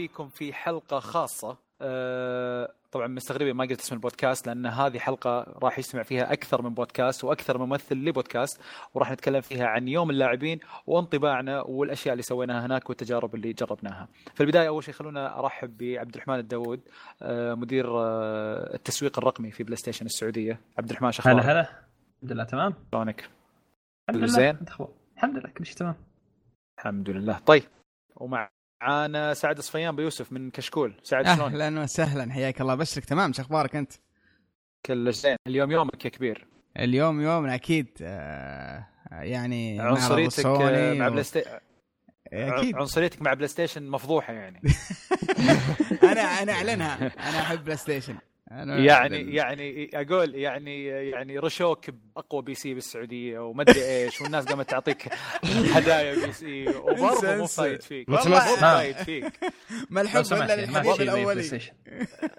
فيكم في حلقة خاصة أه طبعا مستغربين ما قلت اسم البودكاست لأن هذه حلقة راح يجتمع فيها أكثر من بودكاست وأكثر ممثل لبودكاست وراح نتكلم فيها عن يوم اللاعبين وانطباعنا والأشياء اللي سويناها هناك والتجارب اللي جربناها. في البداية أول شيء خلونا أرحب بعبد الرحمن الداوود أه مدير أه التسويق الرقمي في بلاي ستيشن السعودية. عبد الرحمن شخبارك؟ هلا هلا الحمد لله تمام شلونك؟ الحمد لله زين؟ الحمد لله كل شيء تمام الحمد لله طيب ومعانا سعد صفيان بيوسف من كشكول. سعد شلونك؟ أهلا وسهلا. حياك الله. بشرك تمام. شو أخبارك أنت؟ كل زين. اليوم يومك يا كبير. اليوم يومنا أكيد. آه يعني عنصريتك مع بلاي ستيشن أكيد. عنصريتك مع بلاي ستيشن مفضوحة يعني. أنا أنا أعلنها. أنا أحب بلاي ستيشن. أنا يعني يعني أقول يعني يعني رشوك بأقوى PC بالسعودية وما ادري إيش والناس قامت تعطيك هدايا PC وبرضه مو. فايد فيك. والله- مو فايد فيك. ما الحب الا للحبيب الأولي.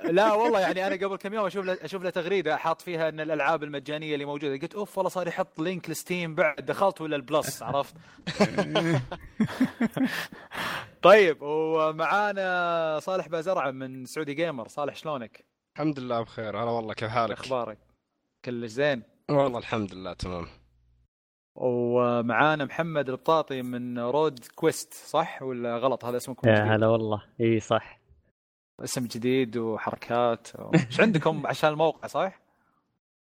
لا والله يعني أنا قبل كم يوم أشوف له أشوف له تغريدة حاط فيها إن الألعاب المجانية اللي موجودة. قلت أوف والله صار يحط link ل Steam بعد. دخلت ولا ال Plus عرفت؟ طيب ومعانا صالح بازرعة من سعودي جيمر صالح شلونك؟ الحمد لله بخير. هلا والله كيف حالك؟ أخبارك؟ كلش زين. والله الحمد لله تمام. ومعانا محمد البطاطي من رود كويست صح ولا غلط؟ هذا اسمكم يا؟ هلا والله. إي صح. اسم جديد وحركات و... إيش عندكم عشان الموقع صح؟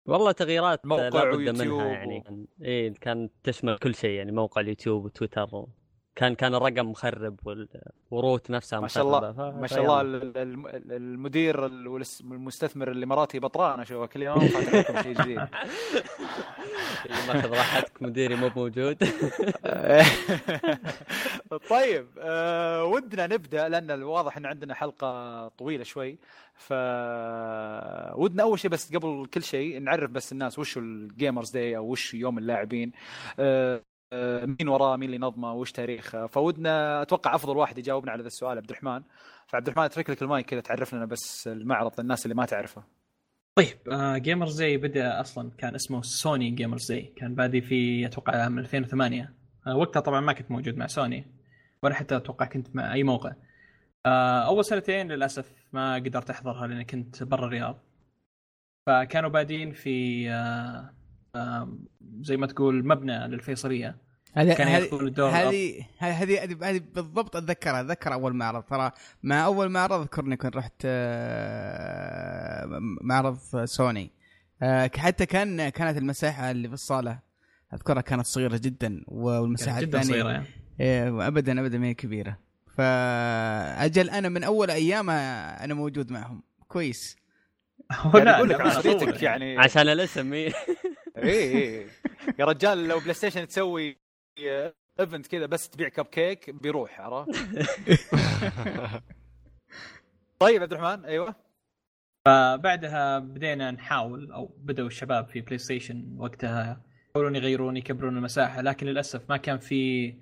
والله تغييرات موقع لا بد منها و- يعني إي كانت تشمل كل شيء يعني موقع اليوتيوب وتويتر و... كان كان الرقم مخرب وال... وروت نفسها ما شاء الله. ما شاء الله المدير ال- والس- المستثمر الاماراتي بطران اشوفه كل يوم شيء جديد. ماخذ راحتك مديري مو موجود طيب آه ودنا نبدأ لأن الواضح إن عندنا حلقة طويلة شوي. ف ودنا أول شيء بس قبل كل شيء نعرف بس الناس وش ال Gamers Day أو وش يوم اللاعبين. آه، مين وراه مين اللي نظمه وش تاريخه. فودنا أتوقع أفضل واحد يجاوبنا على ذا السؤال عبد الرحمن. فعبد الرحمن اترك لك المايك كذا تعرف لنا بس المعرض للناس اللي ما تعرفه. طيب آه Gamers Day بدأ أصلا كان اسمه سوني Gamers Day كان بادي في أتوقع عام 2008 آه وقتها طبعا ما كنت موجود مع سوني ولا حتى أتوقع كنت مع أي موقع. آه أول سنتين للأسف ما قدرت أحضرها لأني كنت برا الرياض. فكانوا بادين في آه آه زي ما تقول مبنى للفيصلية. هذه هذه هذه هذه بالضبط أتذكرها اتذكر أول معرض. ترى مع أول معرض أذكرني كنت رحت آه، معرض سوني. آه، حتى كان كانت المساحة اللي في الصالة أذكرها كانت صغيرة جدا والمساحة جدا الثانية. صغيرة يعني. إيه، ابدا ابدا ما هي كبيرة. فأجل أنا من أول أيام أنا موجود معهم. كويس. يعني لا، أقول لك يعني عشان الاسم إي. اي اي يا رجال لو بلاي ستيشن تسوي event كذا بس تبيع كب كيك بيروح عرفت؟ طيب عبد الرحمن أيوه. فبعدها بدينا نحاول أو بدأوا الشباب في بلاي ستيشن وقتها يحاولون يغيرون يكبرون المساحة لكن للأسف ما كان في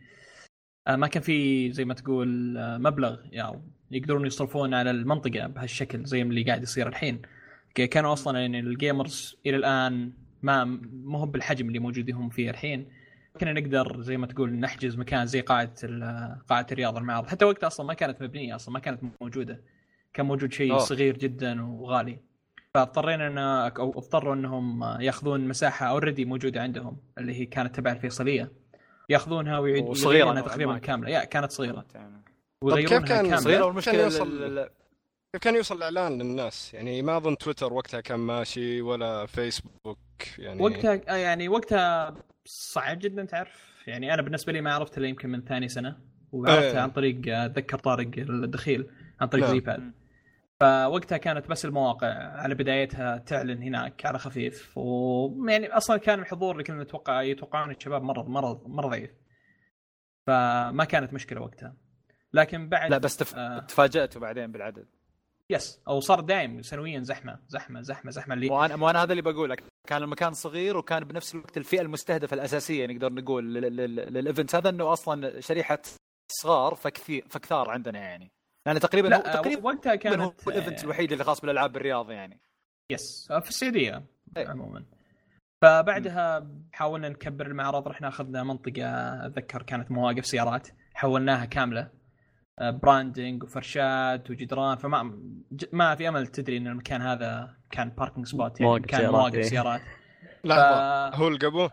آه، ما كان في زي ما تقول آه، مبلغ يعني يقدرون يصرفون على المنطقة بهالشكل زي اللي قاعد يصير الحين. كانوا أصلا يعني ال gamers إلى الآن ما ما هو بالحجم اللي موجودين هم فيه الحين. كنا نقدر زي ما تقول نحجز مكان زي قاعه ال- قاعه الرياض المعارض. حتى وقتها أصلا ما كانت مبنية أصلا ما كانت موجودة. كان موجود شيء أوه. صغير جدا وغالي. فاضطرينا ان أو اضطروا إنهم يأخذون مساحة already موجودة عندهم اللي هي كانت تبع الفيصلية. يأخذونها ويعيدونها تقريبا. كاملة. يا كانت صغيرة. ويغيرونها كيف كان كاملة. صغيرة؟ كان والمشكلة يوصل- كيف كان يوصل الاعلان للناس؟ يعني ما أظن تويتر وقتها كان ماشي ولا فيسبوك يعني وقتها آه، يعني وقتها صعب جدا تعرف يعني أنا بالنسبة لي ما عرفت إلا يمكن من ثاني سنة وعرفتها إيه. عن طريق آه، أتذكر طارق الدخيل عن طريق نعم. زيباد فوقتها كانت بس المواقع على بدايتها تعلن هناك على خفيف ويعني أصلا كان الحضور اللي كنا نتوقع يتوقعون الشباب مرة مرة مرة ضعيف فما كانت مشكلة وقتها لكن بعد لا بس تف... آه. تفاجأتوا بعدين بالعدد yes أو صار دايم سنويا زحمة زحمة زحمة زحمة. اللي وأنا وأنا هذا اللي بقول لك كان المكان صغير وكان بنفس الوقت الفئة المستهدفة الأساسية نقدر نقول لل- لل- لل event هذا إنه أصلا شريحة صغار فكثير فكثار عندنا يعني. لأن تقريبا هو تقريبا وقتها هو كانت ال event الوحيد اللي خاص بالألعاب بالرياض يعني. يس في السعودية إيه. عموما. فبعدها حاولنا نكبر المعرض رحنا أخذنا منطقة أتذكر كانت مواقف سيارات حولناها كاملة. آه، branding وفرشات وجدران فما ما في أمل تدري إن المكان هذا كان parking spot يعني مواقف كان سيارات، مواقف إيه. سيارات. لحظة ف- هو القبو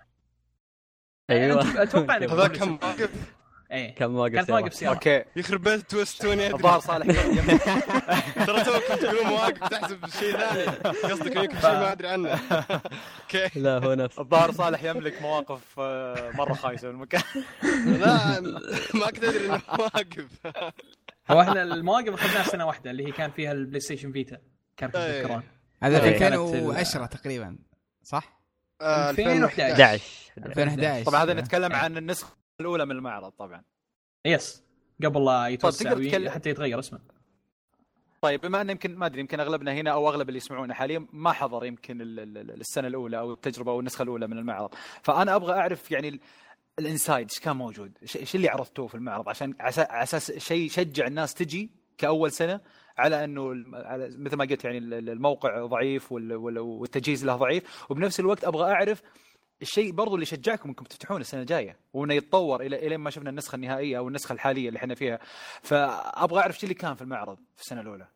أيوه. أتوقع انك هذا بتقول كم اسم- واقف إيه. كم واقف كانت سيارة. مواقف سيارات أوكي. يخرب بيت twist توني أدري. الظاهر صالح. ترى تو كنت تقولون مواقف تحسب شيء ثاني. قصدك يمكن شيء ما أدري عنه. okay. لا هو نفس. الظاهر صالح يملك مواقف آه، مرة خايسة بالمكان لا ما كنت أدري إنه واقف هو إحنا المواقف أخذناها سنة واحدة اللي هي كان فيها ال PlayStation Vita كان في إيه. تذكرون. هذا في إيه. كانت ال- 2010 تقريبا صح؟ آه، 2011. 11 2011 طبعا هذا نتكلم عن النسخة الأولى من المعرض طبعا. yes. قبل لا يتوسع تقدر وي- تتكلم- حتى يتغير اسمه. طيب بما إن يمكن ما أدري يمكن أغلبنا هنا أو أغلب اللي يسمعونا حاليا ما حضر يمكن ال- ال- ال- السنة الأولى أو التجربة أو النسخة الأولى من المعرض. فأنا أبغى أعرف يعني ال- الإنسايد إيش كان موجود؟ إيش اللي عرفتوه في المعرض؟ عشان على أساس شيء يشجع الناس تجي كأول سنة على إنه على مثل ما قلت يعني ال- ال- الموقع ضعيف وال- وال- والتجهيز له ضعيف. وبنفس الوقت أبغى أعرف الشيء برضو اللي يشجعكم انكم تفتحون السنة الجاية وانه يتطور إلى إلى ما شفنا النسخة النهائية أو النسخة الحالية اللي إحنا فيها. فأبغى أعرف إيش اللي كان في المعرض في السنة الأولى.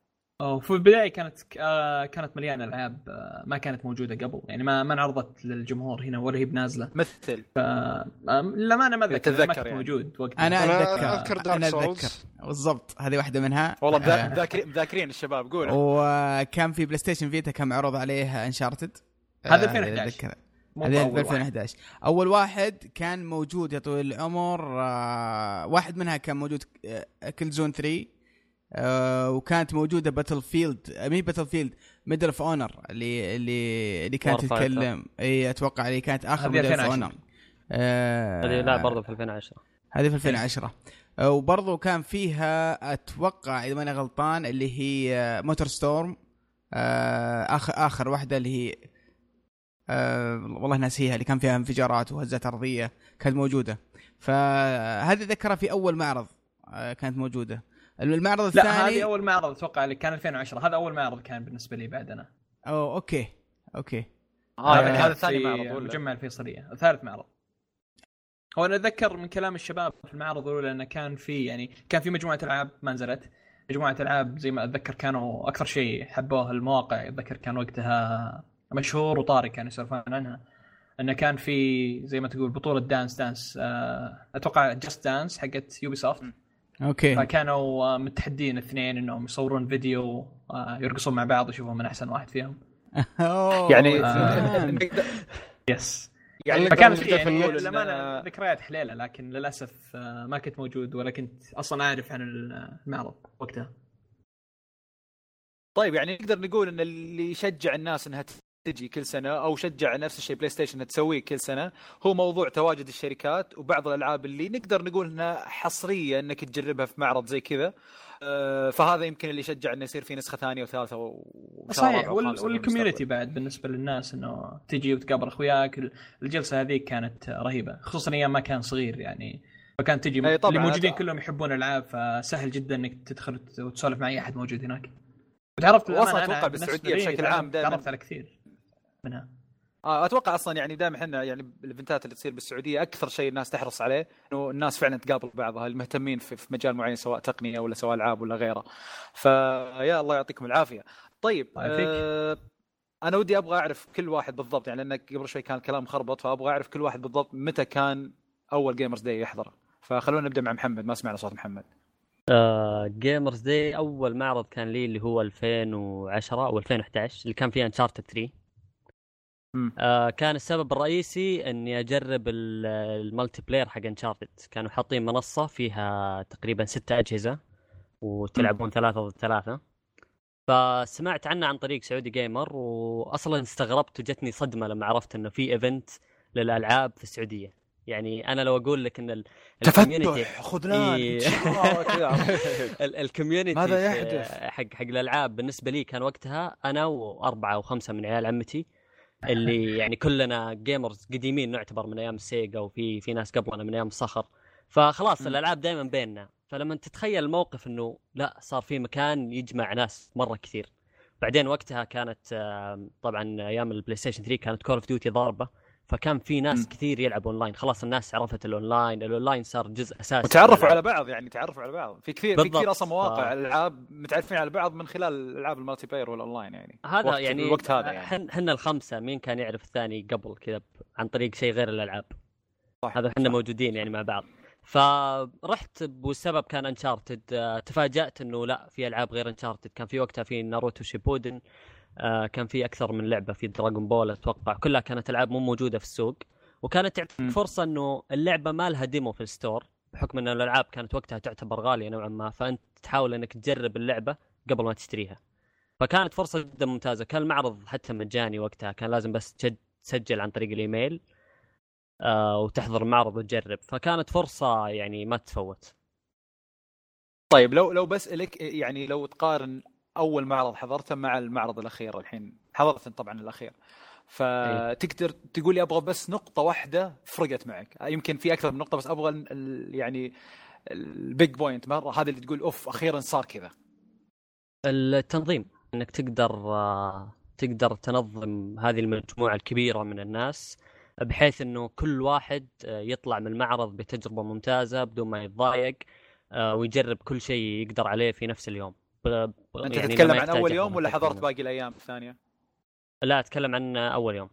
وفي البداية كانت آه كانت مليانة ألعاب آه ما كانت موجودة قبل. يعني ما ما انعرضت للجمهور هنا ولا هي بنازلة. مثل. ف آه، للأمانة ما أتذكر ما كنت يعني. موجود وقتها. أنا أنا أتذكر أنا. أتذكر. بالضبط هذه واحدة منها. والله آه، مذا- مذاكرين مذاكرين الشباب قولوا. وكان في PlayStation Vita كان معروض عليه Uncharted هذا 2011. بأول ب 2011 أول واحد كان موجود يا طويل العمر آه، واحد منها كان موجود Killzone 3 آه، وكانت موجودة Battlefield مي Battlefield Medal of Honor اللي اللي اللي كانت. تتكلم. إي أتوقع اللي كانت آخر Medal of 2010. Honor آه، هذه لا برضه في 2010 هذه في 2010 آه، وبرضه كان فيها أتوقع إذا ماني غلطان اللي هي MotorStorm آخر آخر واحدة اللي هي آه والله ناسيها اللي كان فيها انفجارات وهزات أرضية كانت موجودة. فهذه ذكرها في أول معرض آه كانت موجودة. المعرض الثاني لا هذه أول معرض أتوقع اللي كان 2010 هذا أول معرض كان بالنسبة لي بعد أنا. أوه okay okay. آه هذا يعني كان هذا ثاني في معرض ولا؟ مجمع الفيصلية ثالث معرض. هو أنا أتذكر من كلام الشباب في المعرض الأولى إنه كان في يعني كان في مجموعة ألعاب ما نزلت. مجموعة ألعاب زي ما أتذكر كانوا أكثر شيء حبوه المواقع أتذكر كان وقتها مشهور وطارق كانوا يسولفون عنها. إنه كان في زي ما تقول بطولة dance dance آه، أتوقع Just Dance حقت Ubisoft okay. فكانوا آه، متحدين الاثنين إنهم يصورون فيديو آه، يرقصون مع بعض ويشوفون من أحسن واحد فيهم. أوه، يعني yes يعني نقدر في يعني. للامانه ذكريات جميلة لكن للأسف ما كنت موجود ولا كنت أصلا أعرف عن المعرض وقتها. طيب يعني نقدر نقول إن اللي يشجع الناس إنها تجي كل سنة أو شجع نفس الشيء PlayStation تسويه كل سنة. هو موضوع تواجد الشركات وبعض الألعاب اللي نقدر نقول إنها حصرية إنك تجربها في معرض زي كذا. آه، فهذا يمكن اللي يشجع إنه يصير في نسخة ثانية وثالثة الله صحيح وال community. بعد بالنسبة للناس إنه تجي وتقابل أخوياك الجلسة هذيك كانت رهيبة خصوصا أيام ما كان صغير يعني. فكانت تجي. اللي موجودين كلهم يحبون الالعاب فسهل جدا إنك تدخل وتسولف مع أي أحد موجود هناك. وتعرفت بالسعودية بالنسبة لي بشكل عام دائماً- تعرفت على كثير. منها. آه، أتوقع أصلا يعني دائما إحنا يعني الإيفنتات اللي تصير بالسعودية أكثر شيء الناس تحرص عليه إنه الناس فعلا تقابل بعضها المهتمين في, في مجال معين سواء تقنية ولا سواء ألعاب ولا غيره. فيا الله يعطيكم العافية. طيب. آه أنا ودي أبغى أعرف كل واحد بالضبط يعني لانك قبل شوي كان الكلام خربط فأبغى أعرف كل واحد بالضبط متى كان أول Gamers Day يحضره فخلونا نبدأ مع محمد ما سمعنا صوت محمد. Gamers Day أول معرض كان لي اللي هو 2010 أو 2011 اللي كان فيه Uncharted 3 مم. آه كان السبب الرئيسي إني أجرب ال- ال multiplayer حق Uncharted كانوا حاطين منصة فيها تقريبا ستة أجهزة وتلعبون ثلاثة ضد ثلاثة. فسمعت عنه عن طريق Saudi Gamer واصلا استغربت وجتني صدمة لما عرفت إنه في event للألعاب في السعودية. يعني أنا لو أقول لك إن ال- community خذلان إيه. ال community ماذا يحدث؟ حق حق الألعاب بالنسبة لي كان وقتها أنا وأربعة أو خمسة من عيال عمتي. اللي يعني كلنا gamers قديمين نعتبر من أيام ال Sega وفي في ناس قبلنا من أيام الصخر فخلاص م. الألعاب دائما بيننا. فلما تتخيل الموقف إنه لا صار في مكان يجمع ناس مرة كثير. بعدين وقتها كانت طبعا أيام ال PlayStation 3 كانت Call of Duty ضاربة. فكان في ناس. كثير يلعبوا اونلاين خلاص الناس عرفت ال online ال online صار جزء أساسي وتعرفوا على. بعض يعني تعرفوا على بعض. في كثير في. كثير أصلا مواقع ف- ألعاب متعرفين على بعض من خلال ألعاب ال multiplayer وال online يعني. هذا وقت يعني الوقت هذا يعني. حن حنا الخمسة مين كان يعرف الثاني قبل كذا عن طريق شيء غير الألعاب؟ صح هذا إحنا. موجودين يعني مع بعض. فرحت والسبب كان Uncharted تفاجأت إنه لا في ألعاب غير Uncharted كان في وقتها في Naruto Shippuden آه، كان في أكثر من لعبة في Dragon Ball أتوقع. كلها كانت ألعاب مو موجودة في السوق. وكانت تعطيك. فرصة إنه اللعبة ما لها demo في ال store بحكم إن الألعاب كانت وقتها تعتبر غالية نوعا ما. فأنت تحاول إنك تجرب اللعبة قبل ما تشتريها. فكانت فرصة جدا ممتازة. كان المعرض حتى مجاني وقتها. كان لازم بس تسجل عن طريق الإيميل آه وتحضر المعرض وتجرب. فكانت فرصة يعني ما تتفوت طيب لو لو بسألك يعني لو تقارن أول معرض حضرته مع المعرض الأخير الحين حضرت طبعا الأخير. فتقدر تقول لي أبغى بس نقطة واحدة فرقت معك. يمكن في أكثر من نقطة بس أبغى يعني ال big point مرة هذا اللي تقول أوف أخيرا صار كذا. التنظيم إنك تقدر تقدر تنظم هذه المجموعة الكبيرة من الناس بحيث إنه كل واحد يطلع من المعرض بتجربة ممتازة بدون ما يتضايق ويجرب كل شيء يقدر عليه في نفس اليوم. ب... ب- أنت يعني تتكلم عن أول يوم ولا حضرت. باقي الأيام الثانية؟ لا أتكلم عن أول يوم.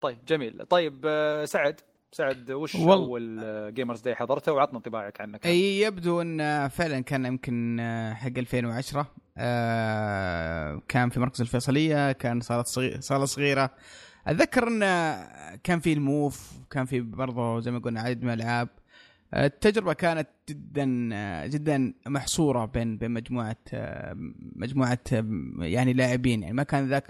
طيب جميل. طيب آه، سعد سعد وش وال- أول جيمرز داي حضرته؟ وعطنا انطباعك عنه. أي يبدو أن فعلا كان يمكن حق 2010 آه، كان في مركز الفيصلية كان صالة صغيره صالة صغيرة. أتذكر أن كان في الموف كان في برضه زي ما قلنا عدد من الألعاب. التجربة كانت جدا جدا محصورة بين بين مجموعة مجموعة يعني لاعبين. يعني ما كان ذاك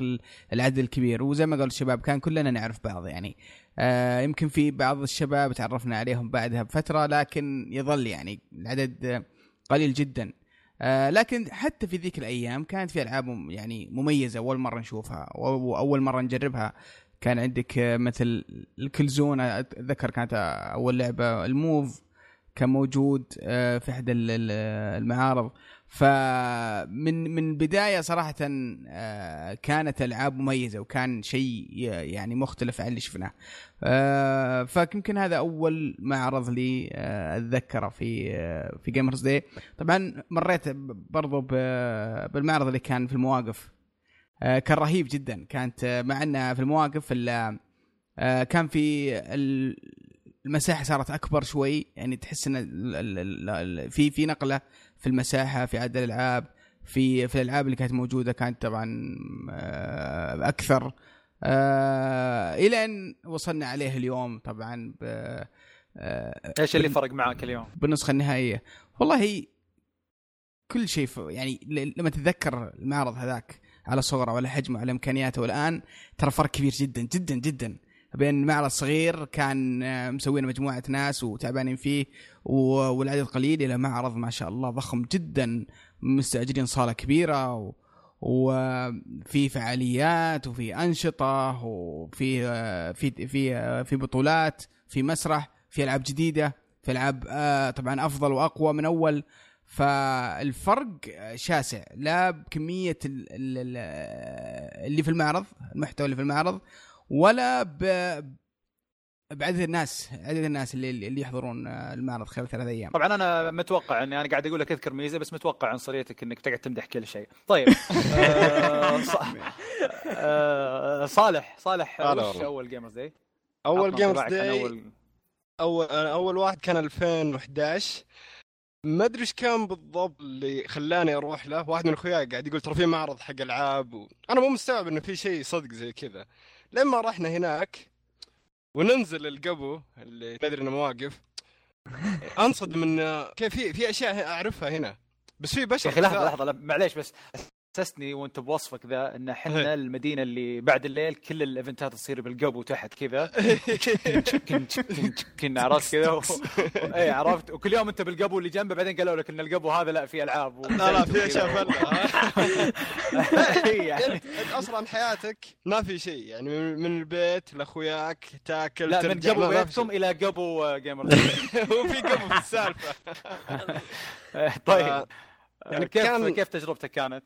العدد الكبير. وزي ما قال الشباب كان كلنا نعرف بعض. يعني آه، يمكن في بعض الشباب تعرفنا عليهم بعدها بفترة لكن يظل يعني العدد قليل جدا. آه، لكن حتى في ذيك الأيام كانت في ألعاب يعني مميزة. أول مرة نشوفها واول مرة نجربها. كان عندك مثل الكلزون أتذكر كانت أول لعبة الموف. كان موجود آه، في احد ال- ال- المعارض. فمن من بداية صراحة آه، كانت ألعاب مميزة وكان شيء يعني مختلف عن اللي شفناه. آه، فيمكن هذا أول معرض لي أتذكره في في Gamers Day طبعا مريت برضو بالمعرض اللي كان في المواقف. كان رهيب جدا. كانت مع ان في المواقف ال- كان في المساحة صارت أكبر شوي يعني تحس إن في في نقلة في المساحة في عدد الألعاب في في الألعاب اللي كانت موجودة كانت طبعا آه، أكثر. آه، إلى أن وصلنا عليه اليوم طبعا ب آه، إيش اللي فرق معك اليوم؟ بالنسخة النهائية. والله كل شيء يعني لما تتذكر المعرض هذاك على صورة ولا حجمه ولا إمكانياته والآن ترى فرق كبير جدا جدا جدا. بين معرض صغير كان آه، مسوين مجموعة ناس وتعبانين فيه والعدد قليل إلى معرض ما شاء الله ضخم جدا مستأجرين صالة كبيرة و وفي فعاليات وفي أنشطة وفي آه، في في آه، في بطولات في مسرح في ألعاب جديدة في ألعاب طبعا أفضل وأقوى من أول. فالفرق شاسع لا بكمية ال- ال- ال- اللي في المعرض المحتوى اللي في المعرض ولا ب بعدد الناس عدد الناس اللي اللي يحضرون المعرض خلال ثلاث أيام طبعا أنا متوقع إني أنا قاعد أقول لك أذكر ميزة بس متوقع عنصريتك إنك تقعد تمدح كل شيء. طيب آه، ص- آه، صالح صالح وش. أول Gamers Day؟ أول Gamers Day اول اول أول واحد كان 2011 ما أدري إيش كان بالضبط اللي خلاني أروح له واحد من أخوياي قاعد يقول ترى في معرض حق ألعاب و... أنا مو مستوعب إنه في شيء صدق زي كذا لما رحنا هناك وننزل القبو اللي ندري إنه مواقف أنصدم إن كيف في في أشياء أعرفها هنا بس في بشر يا أخي لحظة. لحظة معليش بس اسسني وانت بوصفك ذا ان إحنا المدينة اللي بعد الليل كل الإيفنتات تصير بالقبو تحت كذا. كن- كن- كن عرفت كذا؟ و... اي عرفت. وكل يوم انت بالقبو اللي جنبه بعدين قالوا لك إن القبو هذا لا فيه ألعاب. و... لا لا في أشياء فلة. إي يعني. أصلا حياتك ما في شيء. يعني من من البيت لأخوياك تاكل لا من قبو في بيتكم. إلى قبو جيمر هو في قبو في السالفة. طيب. آه، يعني كيف كان- كيف تجربتك كانت؟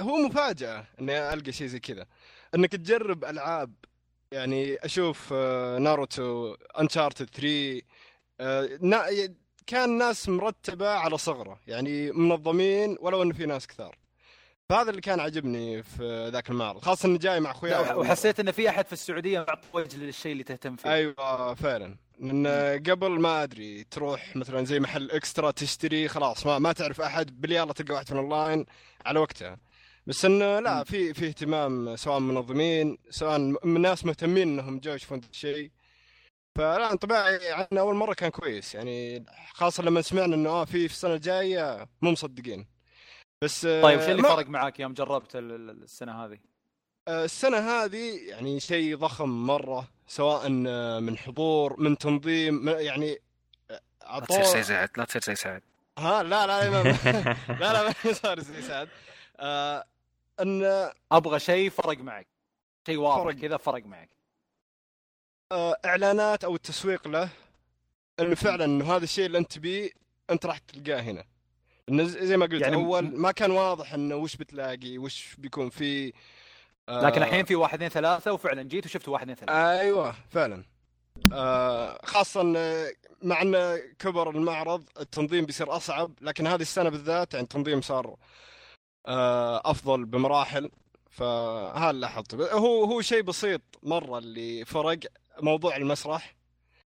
هو مفاجأة إني ألقى شيء زي كذا. إنك تجرب ألعاب يعني أشوف آه، ناروتو انشارتد 3 آه، نا- كان ناس مرتبة على صغره يعني منظمين ولو إنه في ناس كثار. فهذا اللي كان عجبني في ذاك المعرض خاصة انه جاي مع اخوياي لا، وحسيت ان في أحد في السعودية معطي وجه للشيء اللي تهتم فيه. أيوه فعلا. لأن قبل ما أدري تروح مثلا زي محل إكسترا تشتري خلاص ما, ما تعرف أحد يالله تلقى واحد في الاونلاين على وقتها. بس انه لا. في في اهتمام سواء منظمين سواء من ناس مهتمين إنهم جو يشوفون الشيء فلا انطباعي عنه أول مرة كان كويس. يعني خاصة لما سمعنا إنه آه في في السنة الجاية مو مصدقين. بس طيب شو اللي فرق معاك يوم جربت ال- ال- السنة هذه؟ آه، السنة هذه يعني شيء ضخم مرة سواء من حضور من تنظيم من- يعني لا تصير زي سعد لا تصير زي سعد. ها لا لا لا لا لا ما صار زي سعد. آه، أن أبغى شيء فرق معك. شيء واضح. كذا فرق معك. آه، إعلانات أو التسويق له إنه فعلا إنه هذا الشيء اللي أنت تبيه أنت راح تلقاه هنا. زي ما قلت يعني أول ما كان واضح إنه وش بتلاقي وش بيكون فيه آه، لكن الحين في واحد اثنين ثلاثة وفعلا جيت وشفت واحد اثنين ثلاثة. أيوه فعلا. آه خاصة إن- مع إنه كبر المعرض التنظيم بيصير أصعب لكن هذه السنة بالذات يعني التنظيم صار آه أفضل بمراحل. فهذا اللي لاحظته هو هو شيء بسيط مرة اللي فرق موضوع المسرح.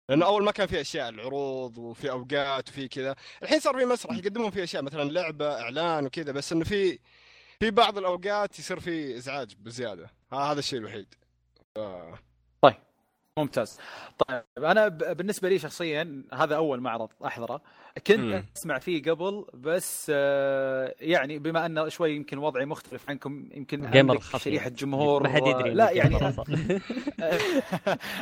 لأنه أول ما كان في أشياء العروض وفي أوقات وفي كذا. الحين صار في مسرح يقدمون فيه أشياء مثلا لعبة إعلان وكذا بس إنه في في بعض الأوقات يصير في إزعاج بزيادة. ها- هذا الشيء الوحيد. ف- ممتاز طيب أنا بالنسبة لي شخصيا هذا أول معرض أحضره كنت مم. أسمع فيه قبل بس آه، يعني بما أن شوي يمكن وضعي مختلف عنكم يمكن جيمر. شريحة جمهور ما حد يدري لا يعني.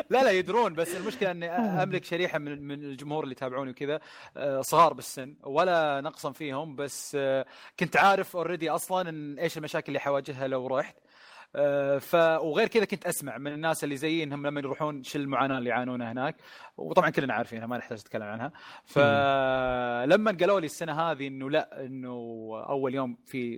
لا لا يدرون بس المشكلة أني أملك شريحة من من الجمهور اللي يتابعوني وكذا آه، صغار بالسن ولا نقصا فيهم بس آه، كنت عارف اوريدي أصلا إن إيش المشاكل اللي حواجهها لو رحت ف وغير كذا كنت أسمع من الناس اللي زيي انهم لما يروحون شو المعاناه اللي يعانونها هناك. وطبعا كلنا عارفينها ما نحتاج نتكلم عنها. فلما قالوا لي السنة هذه إنه لا إنه أول يوم في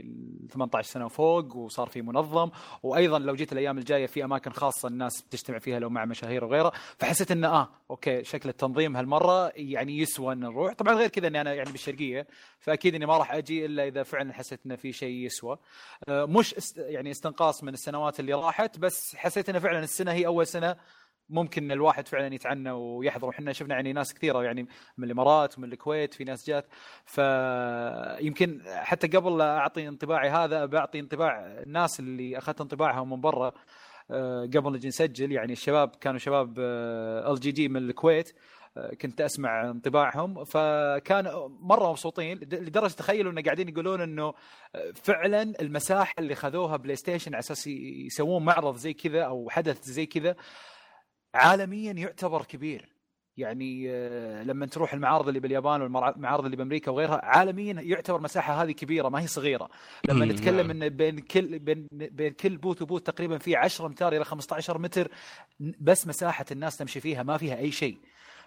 18 سنة وفوق وصار في منظم. وأيضا لو جيت الأيام الجاية في أماكن خاصة الناس بتجتمع فيها لو مع مشاهير وغيرها. فحسيت إنه آه أوكي شكل التنظيم هالمرة يعني يسوى ان نروح. طبعا غير كذا إني أنا يعني بالشرقية فأكيد إني ما راح أجي إلا إذا فعلا حسيت إنه في شيء يسوى. آه، مش است يعني استنقاص من السنوات اللي راحت بس حسيت إنه فعلا السنة هي أول سنة ممكن الواحد فعلا يتعنى ويحضر. وحنا شفنا يعني ناس كثيرة يعني من الإمارات ومن الكويت في ناس جات. فيمكن حتى قبل لا أعطي انطباعي هذا بعطي انطباع الناس اللي أخذت انطباعهم من برا آه، قبل نجي نسجل. يعني الشباب كانوا شباب ال GG من الكويت. كنت أسمع انطباعهم فكان مرة مبسوطين لد- لدرجة تخيلوا إنه قاعدين يقولون إنه فعلا المساحة اللي خذوها بلاي ستيشن على أساس يسوون معرض زي كذا أو حدث زي كذا عالميا يعتبر كبير. يعني آه، لما تروح المعارض اللي باليابان والمعارض اللي بأمريكا وغيرها عالميا يعتبر مساحة هذه كبيرة ما هي صغيرة. لما نتكلم نعم. ان بين كل بين بين كل booth و booth تقريبا في 10 أمتار إلى 15 متر بس مساحة الناس تمشي فيها ما فيها أي شيء.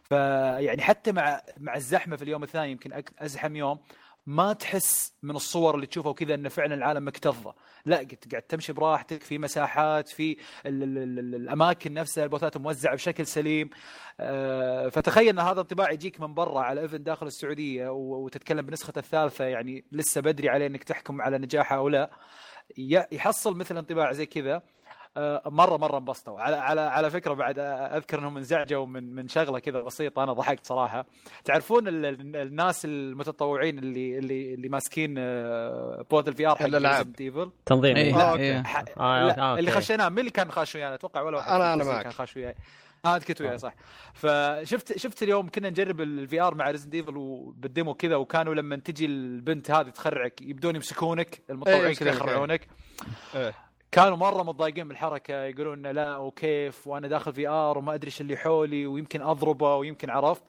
فيعني حتى مع مع الزحمة في اليوم الثاني يمكن أزحم يوم ما تحس من الصور اللي تشوفها وكذا إن فعلا العالم مكتظة. لا قاعد قاعد تمشي براحتك في مساحات في ال ال ال ال الأماكن نفسها البوثات موزعة بشكل سليم. آه، فتخيل إن هذا انطباع يجيك من برا على event داخل السعودية وتتكلم بنسخته الثالثة يعني لسه بدري عليه إنك تحكم على نجاحه أو لا يحصل مثل انطباع زي كذا. مره مرة انبسطوا على على على فكرة بعد آه، أذكر إنهم انزعجوا من من شغلة كذا بسيطة أنا ضحكت صراحة تعرفون ال- ال- الناس المتطوعين اللي اللي اللي ماسكين آه، booth ال VR حق Evil تنظيم إيه. آه، لا أوكي. إيه. ح... آه، لا آه، اللي. خشيناه مين اللي كان خاش ويانا أتوقع ولا واحد آه، أنا في معك. كان خاش وياي آه انت كنت وياي صح فشفت شفت اليوم كنا نجرب ال VR مع Resident Evil وبال demo كذا وكانوا لما تجي البنت هذه تخرعك يبدون يمسكونك المتطوعين إيه، كذا يمسكونك، إيه. يخرعونك إيه. كانوا مرة متضايقين من الحركه يقولون لا وكيف؟ وأنا داخل VR وما أدري إيش اللي حولي ويمكن أضربه ويمكن عرفت.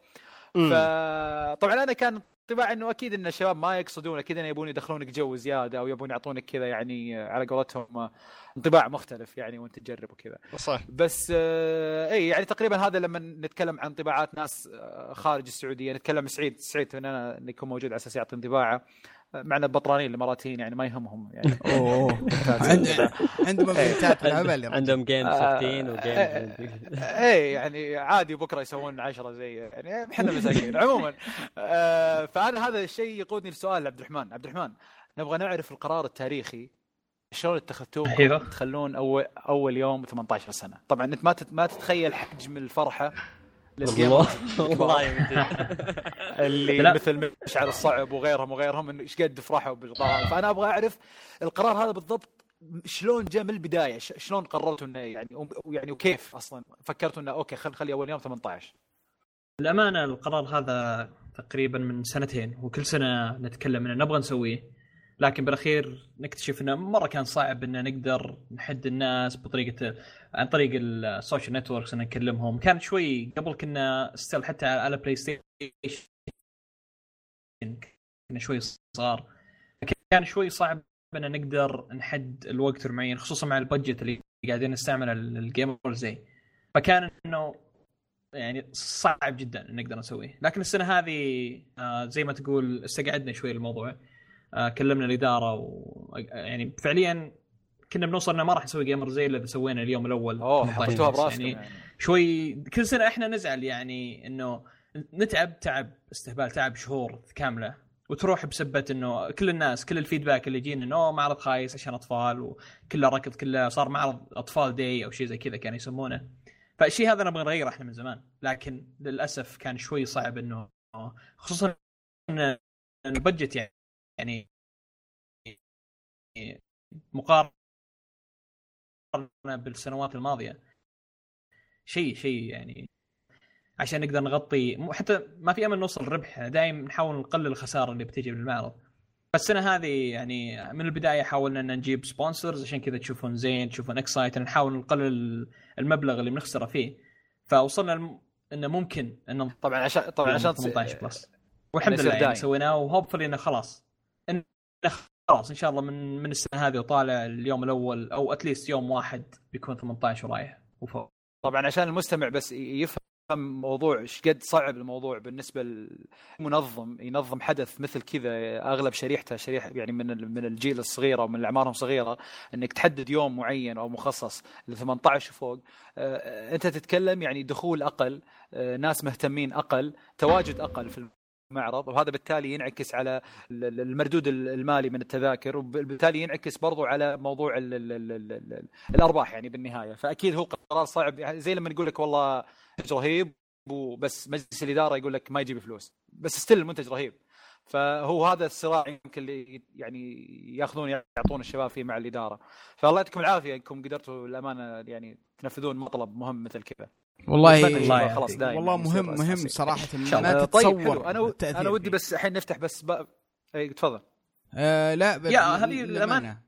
فطبعا أنا كان انطباع إنه أكيد إن الشباب ما يقصدون أكيد انه يبون يدخلونك جو زيادة أو يبون يعطونك كذا يعني على قولتهم انطباع مختلف يعني وأنت تجرب وكذا. صح. بس آه، إي يعني تقريبا هذا لما نتكلم عن انطباعات ناس آه، خارج السعودية نتكلم سعيد سعيد إن أنا يكون موجود على أساس يعطي انطباعه. معنا بطرانين الاماراتيين يعني ما يهمهم يعني. أوه عند- عندهم بالهبل يا رجل. عندهم جيم آه، 15 وجيم إيه يعني عادي بكرة يسوون عشرة زي يعني إحنا مساكين عموما. آه، فأنا هذا الشيء يقودني لسؤال عبد الرحمن. عبد الرحمن نبغى نعرف القرار التاريخي. شلون اتخذتوه؟ أيوه. تخلون اول أول يوم 18 سنة. طبعا أنت ما ما تتخيل حجم الفرحة والله. والله. من جد. اللي لا. مثل مشعل الصعب وغيرهم وغيرهم انه إيش قد فرحوا بالقرار. فأنا أبغى أعرف القرار هذا بالضبط شلون جاء من البداية؟ ش- شلون قررتوا إنه يعني يعني وكيف أصلا فكرتوا إنه أوكي خل خلي أول يوم 18 الأمانة القرار هذا تقريبا من سنتين وكل سنة نتكلم انه نبغى نسويه. لكن بالأخير نكتشف إنه مرة كان صعب ان نقدر نحد الناس بطريقه عن طريق ال social networks ان نكلمهم. كان شوي قبل كنا still حتى على بلاي ستيشن كنا شوي صغار. كان شوي صعب ان نقدر نحد الوقت المعين خصوصا مع ال budget اللي قاعدين نستعمله لل Gamers Day. فكان إنه يعني صعب جدا نقدر نسويه. لكن السنة هذه آه زي ما تقول استقعدنا شوي الموضوع. كلمنا الإدارة و يعني فعليا كنا بنوصل إنه ما راح نسوي جيمر زي اللي سوينا اليوم الأول أوه 18 حطيتوها براسكم يعني يعني. شوي كل سنة إحنا نزعل يعني إنه نتعب تعب استهبال تعب شهور كاملة. وتروح بسبة إنه كل الناس كل الفيدباك اللي يجينا إنه معرض خايس عشان أطفال وكله ركض كله صار معرض أطفال داي أو شيء زي كذا كانوا يسمونه. فالشيء هذا نبغى نغيره إحنا من زمان. لكن للأسف كان شوي صعب إنه خصوصا إن ال budget يعني يعني مقارنة بالسنوات الماضية. شيء شيء يعني عشان نقدر نغطي حتى ما في أمل نوصل ربح دائما نحاول نقلل الخسارة اللي بتجي من المعرض. فالسنه هذه يعني من البداية حاولنا إن نجيب sponsors عشان كذا تشوفون زين تشوفون Xcite نحاول نقلل المبلغ اللي بنخسره فيه. فوصلنا الم... انه ممكن إن طبعا عشان طبعا عشان 18 بلس والحمد يصير لله يعني. سويناه وهوبفلي إنه خلاص. انه خلاص إن شاء الله من من السنة هذه وطالع اليوم الأول أو اتليست يوم واحد بيكون 18 ورايح وفوق. طبعا عشان المستمع بس يفهم موضوع إيش قد صعب الموضوع بالنسبة للمنظم ينظم حدث مثل كذا أغلب شريحته شريحه يعني من من الجيل الصغيرة ومن اللي اعمارهم صغيره إنك تحدد يوم معين أو مخصص ل 18 وفوق أنت تتكلم يعني دخول أقل آه، ناس مهتمين أقل تواجد أقل في المعرض وهذا بالتالي ينعكس على ال- ال- المردود ال- المالي من التذاكر وبالتالي ينعكس برضو على موضوع ال ال ال ال ال الأرباح يعني بالنهاية. فأكيد هو قرار صعب يعني زي لما نقول لك والله منتج رهيب وبس مجلس الإدارة يقول لك ما يجيب فلوس بس ستيل المنتج رهيب. فهو هذا الصراع يمكن اللي يعني ياخذون يعطون الشباب فيه مع الإدارة. فالله يعطيكم العافية إنكم قدرتوا الأمانة يعني تنفذون مطلب مهم مثل كذا. والله أتمنى الله الشباب يعافيك. خلاص دايما والله مهم مهم. صراحة شاء ما آه، تتصور طيب حلو أنا أنا ودي. بس الحين نفتح بس ب... إي تفضل آه لا يا هذه للأمانة.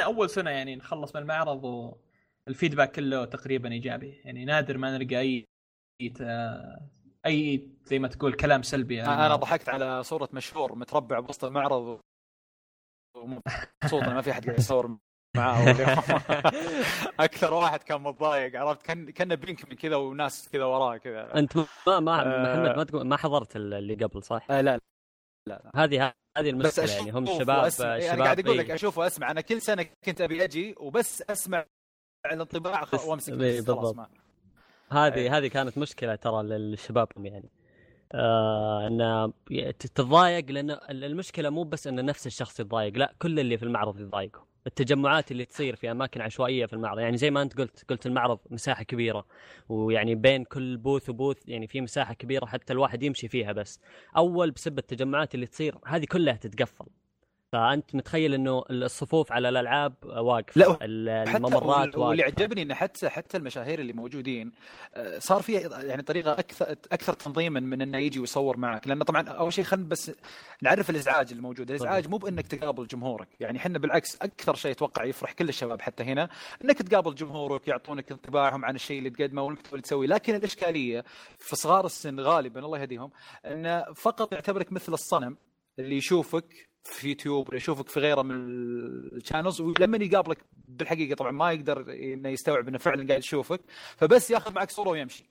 أول سنة يعني نخلص من المعرض والفيدباك كله تقريبا إيجابي يعني نادر ما نلقى أي اي أي زي ما تقول كلام سلبي عن أنا. ضحكت على صورة مشهور متربع بوسط المعرض ومبسوط ما في أحد قاعد يصور معاه أول يوم. أكثر واحد كان متضايق عرفت كان كان بينك من كذا وناس كذا وراه كذا أنت ما ما آه. محمد ما تقول ما حضرت اللي قبل صح؟ آه لا هذه هذه بس المشكلة يعني هم الشباب وأسمع. يعني الشباب قاعد أقول إيه. لك أشوف وأسمع أنا كل سنة كنت أبي أجي وبس أسمع الانطباع وامسك إيه، بس خلاص بالضبط. ما هذه إيه. هذه كانت مشكلة ترى للشباب يعني آه إن تتضايق لأن المشكلة مو بس إن نفس الشخص يتضايق لا كل اللي في المعرض يتضايقوا التجمعات اللي تصير في أماكن عشوائية في المعرض. يعني زي ما أنت قلت قلت المعرض مساحة كبيرة ويعني بين كل بوث وبوث يعني في مساحة كبيرة حتى الواحد يمشي فيها بس. أول بسبب التجمعات اللي تصير هذه كلها تتقفل. فانت متخيل إنه الصفوف على الألعاب واقفه لا، الممرات واللي واقفة. عجبني ان حتى حتى المشاهير اللي موجودين آه، صار فيها يعني طريقة أكثر أكثر تنظيما من إنه يجي ويصور معك. لأنه طبعا أول شيء خلينا بس نعرف الإزعاج الموجود، الإزعاج مو بإنك تقابل جمهورك، يعني إحنا بالعكس أكثر شيء أتوقع يفرح كل الشباب حتى هنا إنك تقابل جمهورك يعطونك انطباعهم عن الشيء اللي تقدمه واللي اللي تسويه، لكن الإشكالية في صغار السن غالبا الله يهديهم انه فقط يعتبرك مثل الصنم اللي يشوفك في يوتيوب ولا يشوفك في غيره من الشانلز ولما يقابلك بالحقيقة طبعا ما يقدر إنه يستوعب إنه فعلا قاعد يشوفك فبس ياخذ معك صورة ويمشي.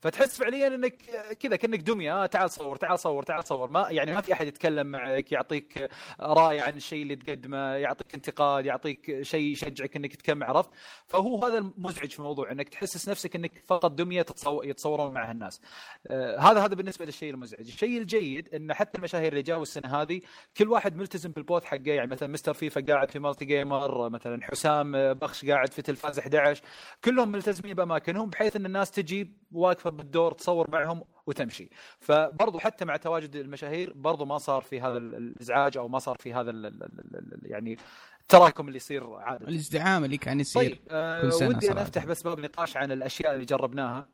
فتحس فعليا إنك كذا كأنك دمية. آه تعال صور تعال صور تعال صور. ما يعني ما في أحد يتكلم معك يعطيك رأي عن الشيء اللي تقدمه يعطيك انتقاد يعطيك شيء يشجعك إنك تكمل عرفت؟ فهو هذا المزعج في الموضوع إنك تحسس نفسك إنك فقط دمية تتصور يتصورون معها الناس. آه هذا هذا بالنسبة للشيء المزعج. الشيء الجيد إن حتى المشاهير اللي جاوا السنة هذه كل واحد ملتزم بال booth حقه. يعني مثلا مستر فيفا قاعد في Multi Gamer مثلا حسام بخش قاعد في تلفاز 11 كلهم ملتزمين بأماكنهم بحيث إن الناس تجي واقفة بالدور تصور معهم وتمشي فبرضو حتى مع تواجد المشاهير برضو ما صار في هذا الإزعاج أو ما صار في هذا ال ال ال يعني التراكم اللي يصير عادة الازدحام اللي كان يصير طيب آه كل سنة ودي صراحة. أنا أفتح بس باب نقاش عن الأشياء اللي جربناها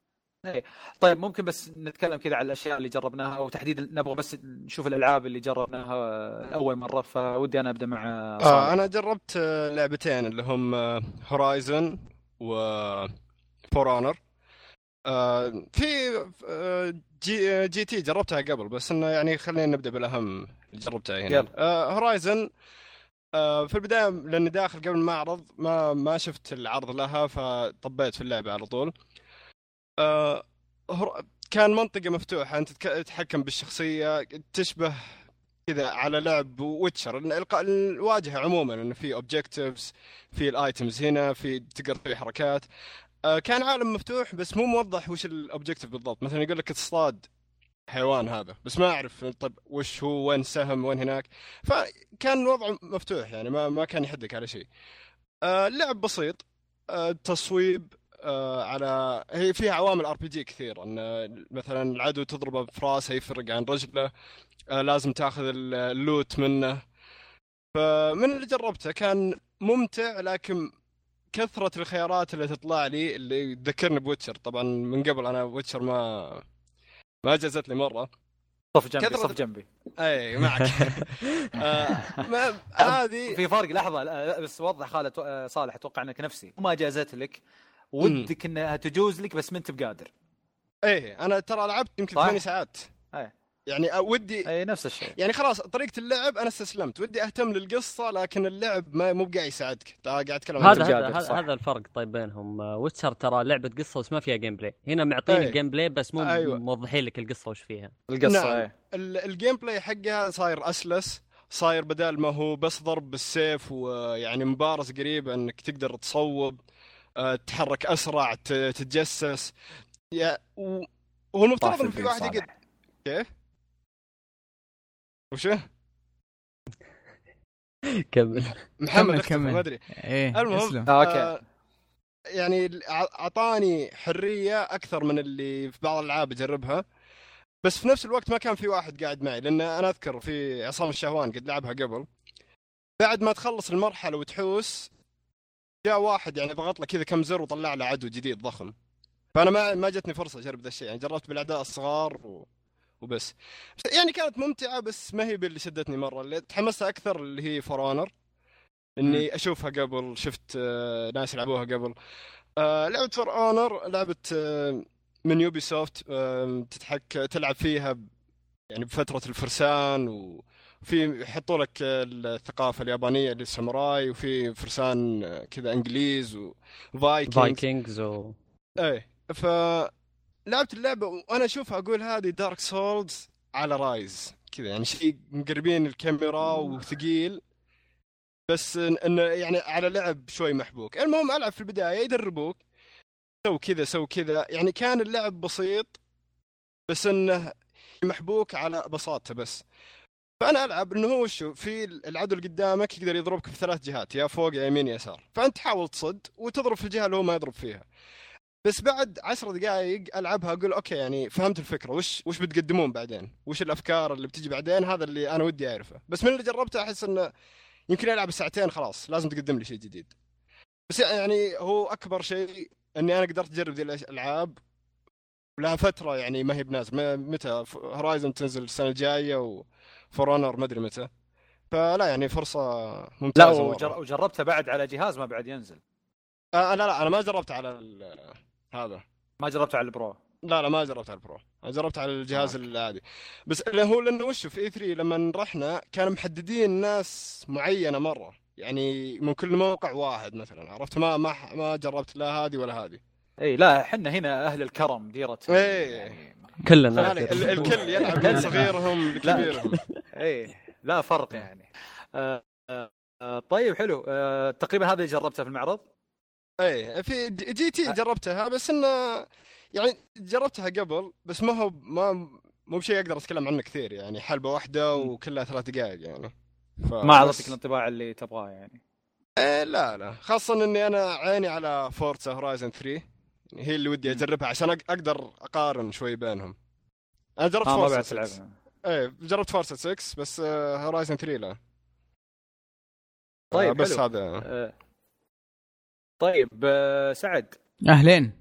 إيه. طيب ممكن بس نتكلم كذا عن الأشياء اللي جربناها وتحديدا نبغى بس نشوف الألعاب اللي جربناها لأول مرة فودي أنا أبدأ مع آه صالح. أنا جربت آه، لعبتين اللي هم Horizon و For Honor في آه، GT جربتها قبل بس إنه يعني خلينا نبدأ بالأهم اللي جربتها هنا. يلا. Horizon في البداية لأني داخل قبل المعرض ما ما شفت العرض لها فطبيت في اللعبة على طول. آه، هر- كان منطقة مفتوحة أنت تتحكم بالشخصية تشبه كذا على لعب Witcher الواجهة عموما إنه في objectives في ال items هنا في تقدر تسوي حركات. آه، كان عالم مفتوح بس مو موضح وش ال objective بالضبط. مثلا يقول لك تصطاد حيوان هذا بس ما أعرف طب وش هو وين سهم وين هناك. فكان الوضع مفتوح يعني ما ما كان يحدك على شيء. آه، اللعب بسيط آه، تصويب آه، على هي فيها عوامل RPG كثير إن مثلا العدو تضربه براسه يفرق عن رجله آه، لازم تاخذ ال- ال loot منه. فمن اللي جربته كان ممتع لكن كثرة الخيارات اللي تطلع لي اللي تذكرني ب Witcher طبعا من قبل أنا Witcher ما ما جازت لي مرة. صف جنبي كثرة- صف جنبي. أي معك. آه، ما- هذه في فرق لحظة بس وضح خالد آه، صالح أتوقع إنك نفسي. ما جازت لك ودك إنها تجوز لك بس ما أنت بقادر. إيه أنا ترى لعبت يمكن؟ ثماني ساعات. إيه. يعني ودي أي نفس الشيء يعني خلاص طريقة اللعب أنا استسلمت ودي أهتم للقصة لكن اللعب ما مو بقاعد يساعدك قاعد أتكلم عن هذا هذا هذا. هذا الفرق طيب بينهم Witcher ترى لعبة قصة بس ما فيها gameplay هنا معطيني أي. ال gameplay بس مو أيوة. موضحين لك القصة وش فيها القصة نعم. ال- ال gameplay حقها صاير أسلس صاير بدال ما هو بس ضرب بالسيف ويعني مبارز قريب إنك تقدر تصوب آه، تتحرك أسرع تتجسس يا و- وهو المفترض إنه في واحد يقدر صالح. كيف؟ وشه؟ كمل محمد كمل،. ما أدري إيه المهم اسلم آه،. آه، يعني ع- أعطاني حرية أكثر من اللي في بعض الألعاب أجربها بس في نفس الوقت ما كان في واحد قاعد معي لأن أنا أذكر في عصام الشهوان قد لعبها قبل بعد ما تخلص المرحلة وتحوس جاء واحد يعني ضغط له كذا كم زر وطلع له عدو جديد ضخم فأنا ما ما جتني فرصة أجرب ذا الشيء يعني جربت بالأعداء الصغار و... وبس. بس يعني كانت ممتعة بس ما هي باللي شدتني مرة. اللي تحمست أكثر اللي هي For Honor إني أشوفها قبل شفت آه، ناس يلعبوها قبل. آه، لعبة For Honor لعبه من Ubisoft تتحك تلعب فيها يعني بفترة الفرسان وفي يحطوا لك الثقافة اليابانية للساموراي وفي فرسان آه، كذا إنجليز و Vikings Vikings و إيه ف لعبت اللعبة وأنا اشوفها أقول هذه Dark Souls على رايز. كذا يعني شيء مقربين الكاميرا وثقيل. بس انه يعني على لعب شوي محبوك. المهم ألعب في البداية يدربوك. سو كذا سو كذا. يعني كان اللعب بسيط بس إنه محبوك على بساطته بس. فأنا ألعب إنه هو شو في العدو اللي قدامك يقدر يضربك في ثلاث جهات يا فوق يا يمين يا يسار. فأنت حاول تصد وتضرب في الجهة اللي هو ما يضرب فيها. بس بعد عشر دقائق ألعبها أقول أوكي يعني فهمت الفكرة. وش وش بتقدمون بعدين؟ وش الأفكار اللي بتجي بعدين؟ هذا اللي أنا ودي أعرفه. بس من اللي جربته أحس إنه يمكن العب ساعتين خلاص لازم تقدم لي شيء جديد. بس يعني هو أكبر شيء إني أنا قدرت أجرب ذي الألعاب لها فترة يعني ما هي ما- متى؟ Horizon تنزل السنة الجاية و For Honor ما أدري متى. فلا يعني فرصة لا ممتازه وجر... مرة. وجربتها بعد على جهاز ما بعد ينزل. آه لا لا أنا ما جربت على ال- هذا. ما جربتها على ال Pro؟ لا لا ما جربت على ال Pro. أنا جربت على الجهاز آه. العادي. بس اللي هو لأنه وشو في E3 لما رحنا كانوا محددين ناس معينة مرة. يعني من كل موقع واحد مثلا عرفت؟ ما ما ما جربت لا هذه ولا هذه. اي لا إحنا هنا أهل الكرم ديرة إيه. يعني كلنا. ال- الكل يلعب من صغيرهم لكبيرهم اي لا فرق يعني. آه آه، طيب حلو. آه تقريبا هذا اللي جربته في المعرض؟ إيه في GT جربتها بس إنه يعني جربتها قبل بس ما هو ما مو بشيء أقدر أتكلم عنه كثير يعني حلبة واحدة وكلها ثلاث دقائق يعني. ف... ما اعطتك الانطباع اللي تبغاه يعني. إيه لا لا. خاصة إني أنا عيني على Forza Horizon 3 يعني هي اللي ودي أجربها عشان أق- أقدر أقارن شوي بينهم. أنا جربت آه ما بعد Forza 6 تلعبها. إيه جربت Forza 6 بس Horizon 3 لا. طيب آه، بس حلو. هذا. آه. طيب آه سعد. أهلين.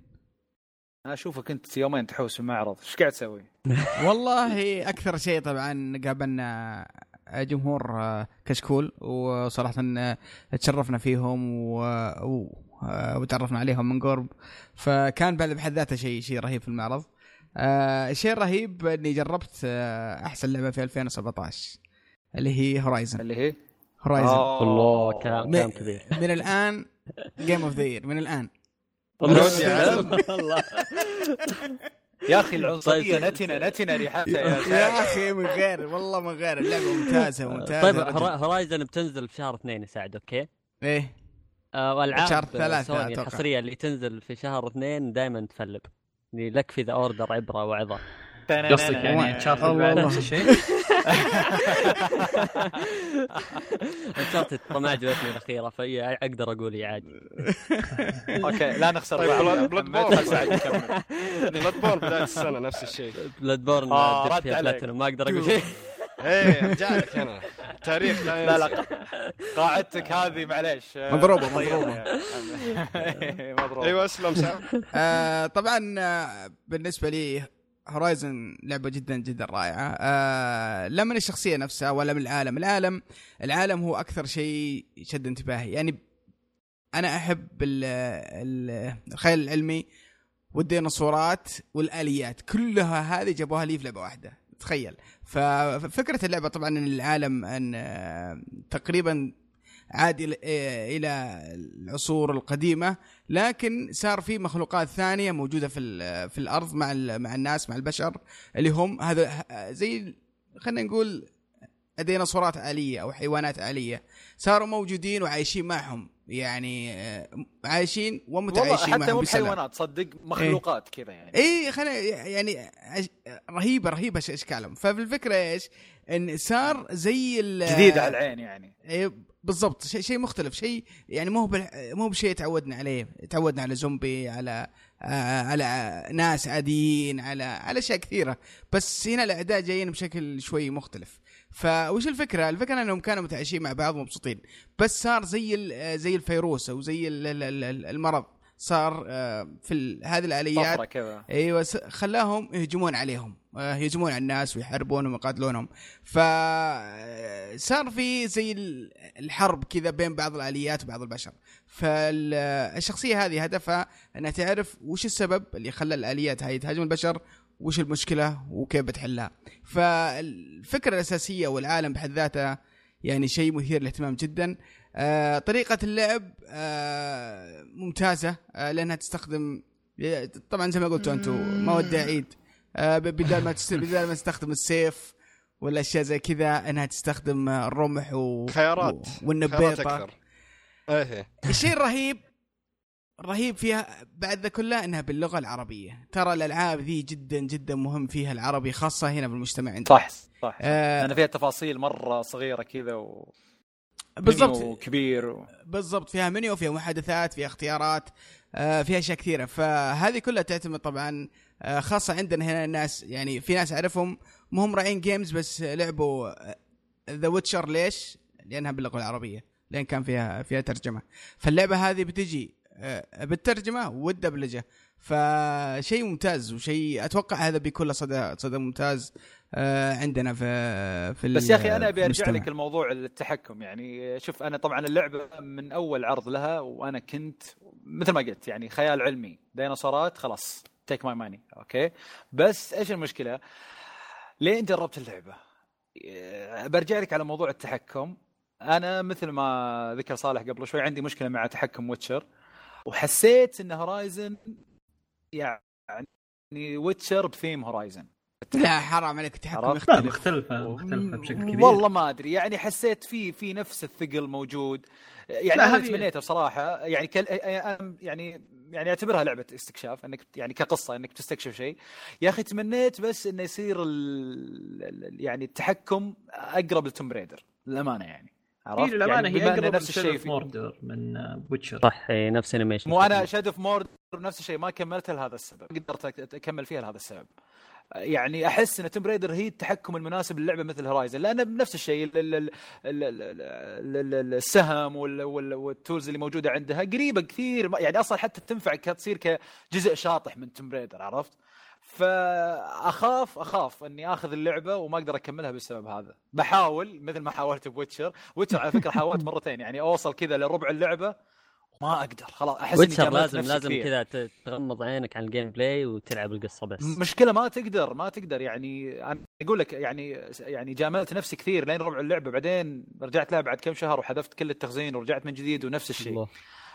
أنا أشوفك أنت يومين تحوس في المعرض. إيش قاعد تسوي؟ والله أكثر شيء طبعا قابلنا جمهور آه، كشكول وصراحة آه، تشرفنا فيهم و... آه، وتعرفنا عليهم من قرب. فكان بعد بحد ذاته شيء شيء رهيب في المعرض. آه، الشيء الرهيب إني جربت آه، أحسن لعبة في 2017 اللي هي Horizon اللي هي؟ Horizon آه. الله كلام م- كلام كبير. من الآن game of the من الآن. والله يا أخي العنصريه طيب. نتنا نتنا ريحتها يا أخي من غير والله من غير. اللعبة ممتازة ممتازة. طيب Horizon بتنزل في شهر اثنين يا سعد okay؟ إيه. آه، والعاب شهر ثلاثة. الحصرية اللي تنزل في شهر اثنين دائما ت flop. يعني لك في The Order عبرة وعظة. قصدك يعني الله. نفس الشيء Uncharted ما عجبتني الأخيرة فهي أقدر أقول إيه عادي okay لا نخسر طيب،. Blood- borne. يكمل. بلاد بورن بداية السنة نفس الشيء بلاد بورن آه،. بلاتينوم ما أقدر أقول شيء إيه ارجع لك أنا تاريخ لا لا. لا قاعدتك هذه معليش مضروبة، طيبة مضروبة. يعني. مضروبة أيوه أسلم سعد آه طبعا آه، بالنسبة لي هورايزن لعبة جدا جدا رائعة. آه لا من الشخصية نفسها ولا من العالم. العالم العالم هو أكثر شيء شد انتباهي. يعني أنا أحب ال- ال- الخيال العلمي والديناصورات والآليات. كلها هذه جابوها لي في لعبة واحدة. تخيل. ففكرة اللعبة طبعا إن العالم أن آه، تقريبا عاد آه، إلى العصور القديمة لكن صار في مخلوقات ثانية موجودة في في الأرض مع مع الناس مع البشر اللي هم هذا زي خلينا نقول ديناصورات آلية أو حيوانات آلية صاروا موجودين وعايشين معهم يعني آه، عايشين والله ومتعايشين حتى معهم مو بسلام. بحيوانات صدق مخلوقات كذا يعني اي خلينا يعني رهيبة رهيبة اشكالهم ففي الفكرة إيش؟ إن صار زي ال- جديد على العين يعني. إيه بالضبط. شيء شيء مختلف. شيء يعني مو مو بشيء تعودنا عليه. تعودنا على زومبي على آه على ناس عاديين على على أشياء كثيرة. بس هنا الاعداء جايين بشكل شوي مختلف. فوش الفكرة؟ الفكرة إنهم كانوا متعايشين مع بعض مبسوطين بس صار زي ال- زي الفيروس أو زي ال- ال- ال- المرض. صار آه، في هذه الآليات أيوه خلاهم يهجمون عليهم آه، يهجمون على الناس ويحاربونهم ويقاتلونهم. فصار في زي ال- الحرب كذا بين بعض الآليات وبعض البشر. فالشخصيه هذه هدفها أنها تعرف وش السبب اللي خلى الآليات هذه تهاجم البشر وش المشكلة وكيف بتحلها. فالفكرة الأساسية والعالم بحد ذاته يعني شيء مثير للاهتمام جدا. آه، طريقة اللعب آه، ممتازة آه، لأنها تستخدم طبعا زي ما قلتوا أنتم ما ودي اعيد آه، ب- بدال ما تست... بدال ما تستخدم السيف ولا أشياء زي كذا إنها تستخدم آه، الرمح و... خيارات و... خيارات والنبيطه أكثر. إيه. الشيء الرهيب الرهيب فيها بعد ذا كله إنها باللغة العربية. ترى الألعاب ذي جدا جدا مهم فيها العربي خاصة هنا بالمجتمع عندنا. صح صح. آه لأن فيها تفاصيل مرة صغيرة كذا و بالضبط. كبير. و... بالضبط. فيها منيو فيها محادثات فيها اختيارات آه، فيها أشياء كثيرة. فهذه كلها تعتمد طبعا آه، خاصة عندنا هنا الناس. يعني في ناس أعرفهم مو هم راعين جيمز بس لعبوا ذا ويتشر ليش؟ لأنها باللغة العربية لأن كان فيها فيها ترجمة. فاللعبة هذه بتجي آه، بالترجمة والدبلجة. فشيء ممتاز وشيء أتوقع هذا بيكون له صدى صدى ممتاز. آه، عندنا في في بس يا أخي أنا أبي أرجع. لك الموضوع التحكم يعني شوف أنا طبعا اللعبة من أول عرض لها وأنا كنت مثل ما قلت يعني خيال علمي ديناصورات خلاص take my money okay؟ بس إيش المشكلة؟ لين جربت اللعبة؟ إيه، برجع لك على موضوع التحكم. أنا مثل ما ذكر صالح قبل شوي عندي مشكلة مع تحكم ويتشر. وحسيت إن هورايزن يعني ويتشر بثيم هورايزن لا حرام عليك التحكم عرفت؟ لا يختلف مختلفه مختلفة بشكل كبير. والله ما أدري يعني حسيت في في نفس الثقل موجود. يعني أنا تمنيتها بصراحه يعني كل يعني يعني أعتبرها لعبة استكشاف إنك يعني كقصة إنك تستكشف شيء. يا أخي تمنيت بس إنه يصير ال ال- يعني التحكم أقرب لتوم بريدر للأمانة يعني. عرفت؟ هي للأمانة يعني هي أقرب نفس الشيء في موردر من ويتشر صح إيه، نفس animation مو أنا شاد اوف مورد نفس الشيء ما كملتها لهذا السبب قدرت أكمل فيها لهذا السبب. يعني أحس إن توم بريدر هي التحكم المناسب للعبة مثل هورايزن لأن بنفس الشيء ال- ال- ال- ال- ال- ال- ال- السهم وال- وال- وال tools اللي موجودة عندها قريبة كثير يعني أصلا حتى تنفع تصير كجزء شاطح من توم بريدر عرفت؟ فأخاف أخاف إني آخذ اللعبة وما أقدر أكملها بالسبب هذا بحاول مثل ما حاولت بويتشر ويتشر على فكرة حاولت مرتين يعني أوصل كذا لربع اللعبة وما أقدر خلاص أحس إني ويتشر لازم لازم. كذا تغمض عينك عن ال gameplay وتلعب القصة بس مشكلة ما تقدر ما تقدر يعني أنا أقول لك يعني يعني جاملت نفسي كثير لين ربع اللعبة بعدين رجعت لها بعد كم شهر وحذفت كل التخزين ورجعت من جديد ونفس الشيء الله.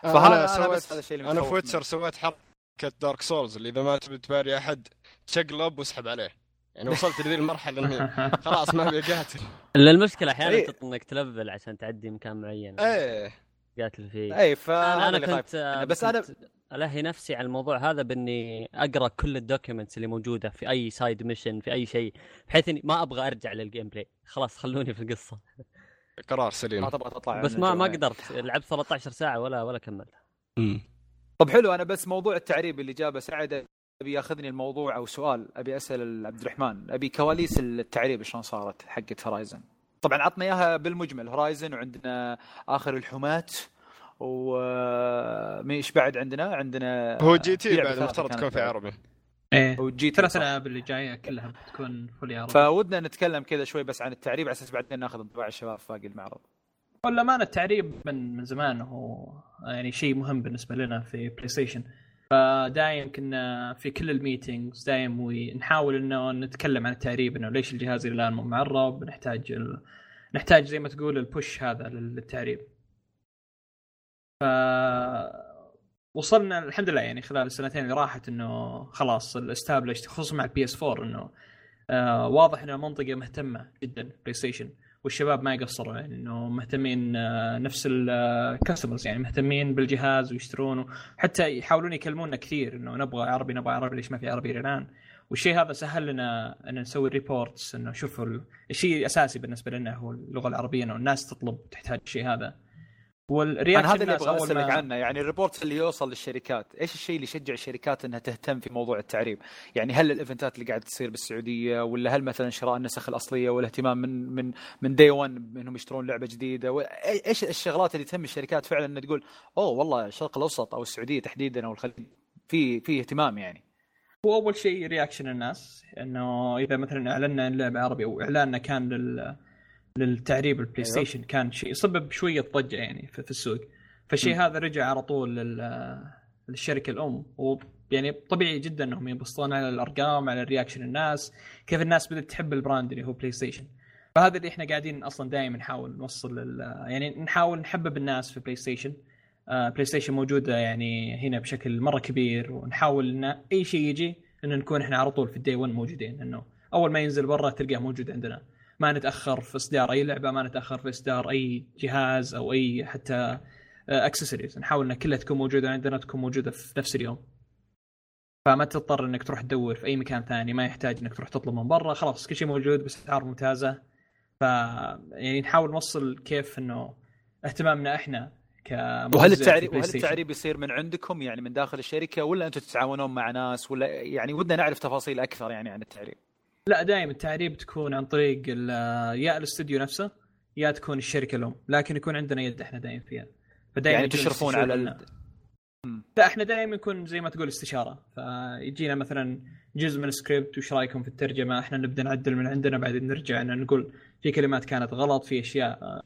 فهذا أنا أنا سويت بس هذا الشيء اللي أنا في ويتشر. سويت حركة دارك سولز اللي إذا ما تبي تباري أحد تشقلب واسحب عليه يعني وصلت لذي المرحلة اني خلاص ما ابي اقاتل الا المشكلة أحيانا إيه. انك تـ level عشان تعدي مكان معين إيه قاتل فيه. اي فانا أنا, أنا كنت بس أنا- كنت ألهي نفسي على الموضوع هذا بإني أقرأ كل ال documents اللي موجودة في أي side mission في أي شيء بحيث إني ما أبغى أرجع لل gameplay خلاص خلوني في القصة. قرار سليم. ما تبغى تطلع بس من ما ما. قدرت. لعبت 13 ساعة ولا ولا كملت. طب حلو أنا بس موضوع التعريب اللي جابه سعد أبي ياخذني الموضوع أو سؤال. أبي أسأل عبد الرحمن أبي كواليس التعريب شلون صارت حقت هورايزن طبعا عطنا إياها بالمجمل هورايزن وعندنا آخر الحماة و إيش بعد عندنا؟ عندنا هو جي تي بعد المفترض تكون في. عربي إيه وجي تي ثلاث. العاب اللي جاية كلها بتكون fully عربي فودنا نتكلم كذا شوي بس عن التعريب على أساس بعدين ناخذ انطباع الشباب في باقي المعرض ولا ما التعريب من من زمان هو يعني شيء مهم بالنسبة لنا في بلاي ستيشن فدايم كنا في كل ال meetings دايم ونحاول إنه نتكلم عن التعريب إنه ليش الجهاز إلى الآن مو معرب نحتاج ال... نحتاج زي ما تقول ال push هذا للتعريب ف وصلنا الحمد لله يعني خلال السنتين اللي راحت إنه خلاص ال establish خصوصا مع البي اس 4 إنه آه واضح إنه المنطقة مهتمة جدا بلاي ستيشن والشباب ما يقصروا يعني إنه مهتمين آه، نفس ال customers يعني مهتمين بالجهاز ويشترونه. حتى يحاولون يكلمونا كثير إنه نبغى عربي نبغى عربي ليش ما في عربي الآن؟ والشيء هذا سهل لنا إن نسوي reports إنه شوفوا ال- الشيء الأساسي بالنسبة لنا هو اللغة العربية إنه الناس تطلب تحتاج الشيء هذا. وال reaction أنا هذا اللي الناس أبغى أسألك ما- عنه. يعني ال report اللي يوصل للشركات إيش الشيء اللي يشجع الشركات إنها تهتم في موضوع التعريب؟ يعني هل ال event ات اللي قاعدة تصير بالسعودية ولا هل مثلا شراء النسخ الأصلية والاهتمام من من من day 1 إنهم يشترون لعبة جديدة؟ إيش الشغلات اللي تهم الشركات فعلا إنها تقول أوه والله الشرق الأوسط أو السعودية تحديدا أو الخليج في في اهتمام يعني. هو أول شيء reaction الناس إنه إذا مثلا أعلنا عن لعبه عربي أو إعلاننا كان لل للتعريب البلاي أيوه. ستيشن كان شيء سبب شوية ضجة يعني في, في السوق فالشيء. هذا رجع على طول لل للشركة الأم ويعني طبيعي جدا إنهم ينبسطون على الأرقام على reaction الناس كيف الناس بدأت تحب ال brand اللي هو بلاي ستيشن فهذا اللي إحنا قاعدين أصلا دائما نحاول نوصل. يعني نحاول نحبب الناس في بلاي ستيشن بلاي ستيشن موجودة يعني هنا بشكل مرة كبير ونحاول إن أي شيء يجي انه نكون إحنا على طول في ال day 1 موجودين إنه أول ما ينزل برا تلقاه موجود عندنا ما نتأخر في اصدار أي لعبة ما نتأخر في اصدار أي جهاز أو أي حتى اكسسوارز نحاول إنها كلها تكون موجودة عندنا تكون موجودة في نفس اليوم. فما تضطر إنك تروح تدور في أي مكان ثاني ما يحتاج إنك تروح تطلب من برا. خلاص كل شيء موجود باسعار ممتازة. ف يعني نحاول نوصل كيف إنه اهتمامنا إحنا كموزع وهل التعريب وهل. التعريب يصير من عندكم؟ يعني من داخل الشركة ولا أنتم تتعاونون مع ناس ولا يعني ودنا نعرف تفاصيل أكثر يعني عن التعريب لا دائما التعريب تكون عن طريق يا الاستوديو نفسه يا تكون الشركة الام لكن يكون عندنا يد إحنا دائما فيها. فدائما يعني تشرفون على. ال... لا إحنا دائما يكون زي ما تقول استشارة. فيجينا مثلا جزء من السكريبت وش رأيكم في الترجمة؟ إحنا نبدأ نعدل من عندنا بعدين نرجع ان نقول في كلمات كانت غلط في أشياء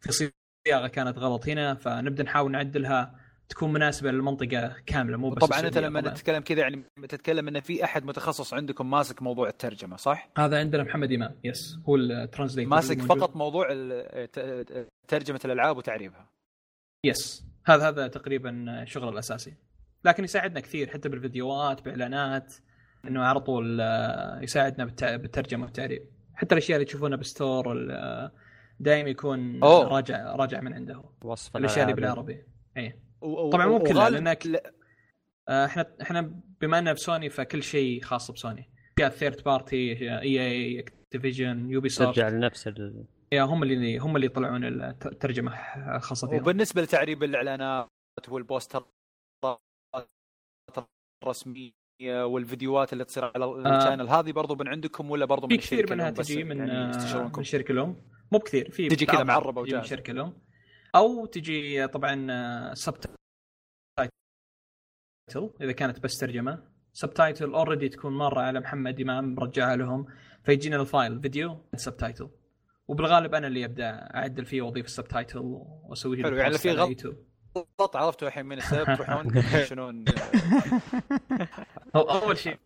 في صياغة كانت غلط هنا فنبدأ نحاول نعدلها. تكون مناسبة للمنطقة كاملة مو بس طبعا أنت لما طبعاً. تتكلم كذا يعني تتكلم انه في أحد متخصص عندكم ماسك موضوع الترجمة صح؟ هذا عندنا محمد إمام yes هو ال translator ماسك فقط موضوع ال- ت- ترجمة الألعاب وتعريبها. yes هذا هذا تقريبا شغله الأساسي. لكن يساعدنا كثير حتى بالفيديوهات بإعلانات إنه على طول آه، يساعدنا بالت- بالترجمة والتعريب. حتى الأشياء اللي تشوفونها بال store دائما يكون أوه. راجع راجع من عنده. وصف الأشياء اللي. بالعربي. اي و- طبعاً مو كلها، وغالب- لأنك- لا- آه، إحنا إحنا بما اننا بسوني فكل شيء خاص بسوني. فيها third party EA Activision Ubisoft ترجع لنفس ال... يا هم اللي هم اللي يطلعون الترجمة الخاصة فيهم. وبالنسبة لتعريب الإعلانات والبوسترات الرسمية والفيديوهات اللي تصير على ال channel هذه برضو من عندكم ولا برضو من في كثير منها تجي من يعني آه،؟ من شركة لهم. مو بكثير في تجي كذا معربة تجي من. شركة لهم. أو تجي طبعا subtitle إذا كانت بس ترجمة. subtitle already تكون مرة على محمد إمام مرجعها لهم. فيجينا ال file فيديو subtitle وبالغالب أنا اللي أبدأ أعدل فيه وأضيف ال subtitle واسوي حلو، يعني في غلط- بالضبط عرفتوا الحين من السبب تروحون شنون هو أول شيء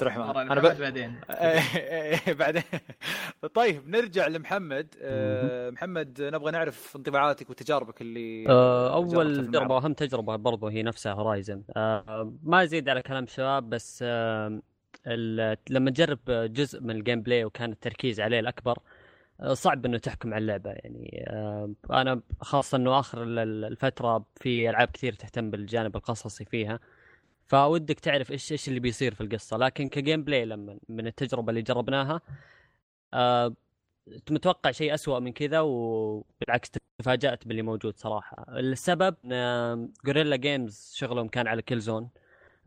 تروح معه. مرة أنا أنا ب- بعدين. إيه، بعدين. طيب نرجع لمحمد. آه، محمد نبغى نعرف انطباعاتك وتجاربك اللي آه، أول. تجربه واهم تجربة برضو هي نفسها Horizon آه، ما ازيد على كلام الشباب بس لما تجرب جزء من ال gameplay وكان التركيز عليه الأكبر صعب إنه تحكم على اللعبة يعني. أنا خاصة إنه آخر ال- ال- الفترة في ألعاب كثير تهتم بالجانب القصصي فيها. فودك تعرف إيش إيش اللي بيصير في القصة. لكن ك gameplay لما من التجربة اللي جربناها آه، متوقع شيء أسوأ من كذا وبالعكس تفاجأت باللي موجود صراحة. السبب Guerrilla Games شغلهم كان على Killzone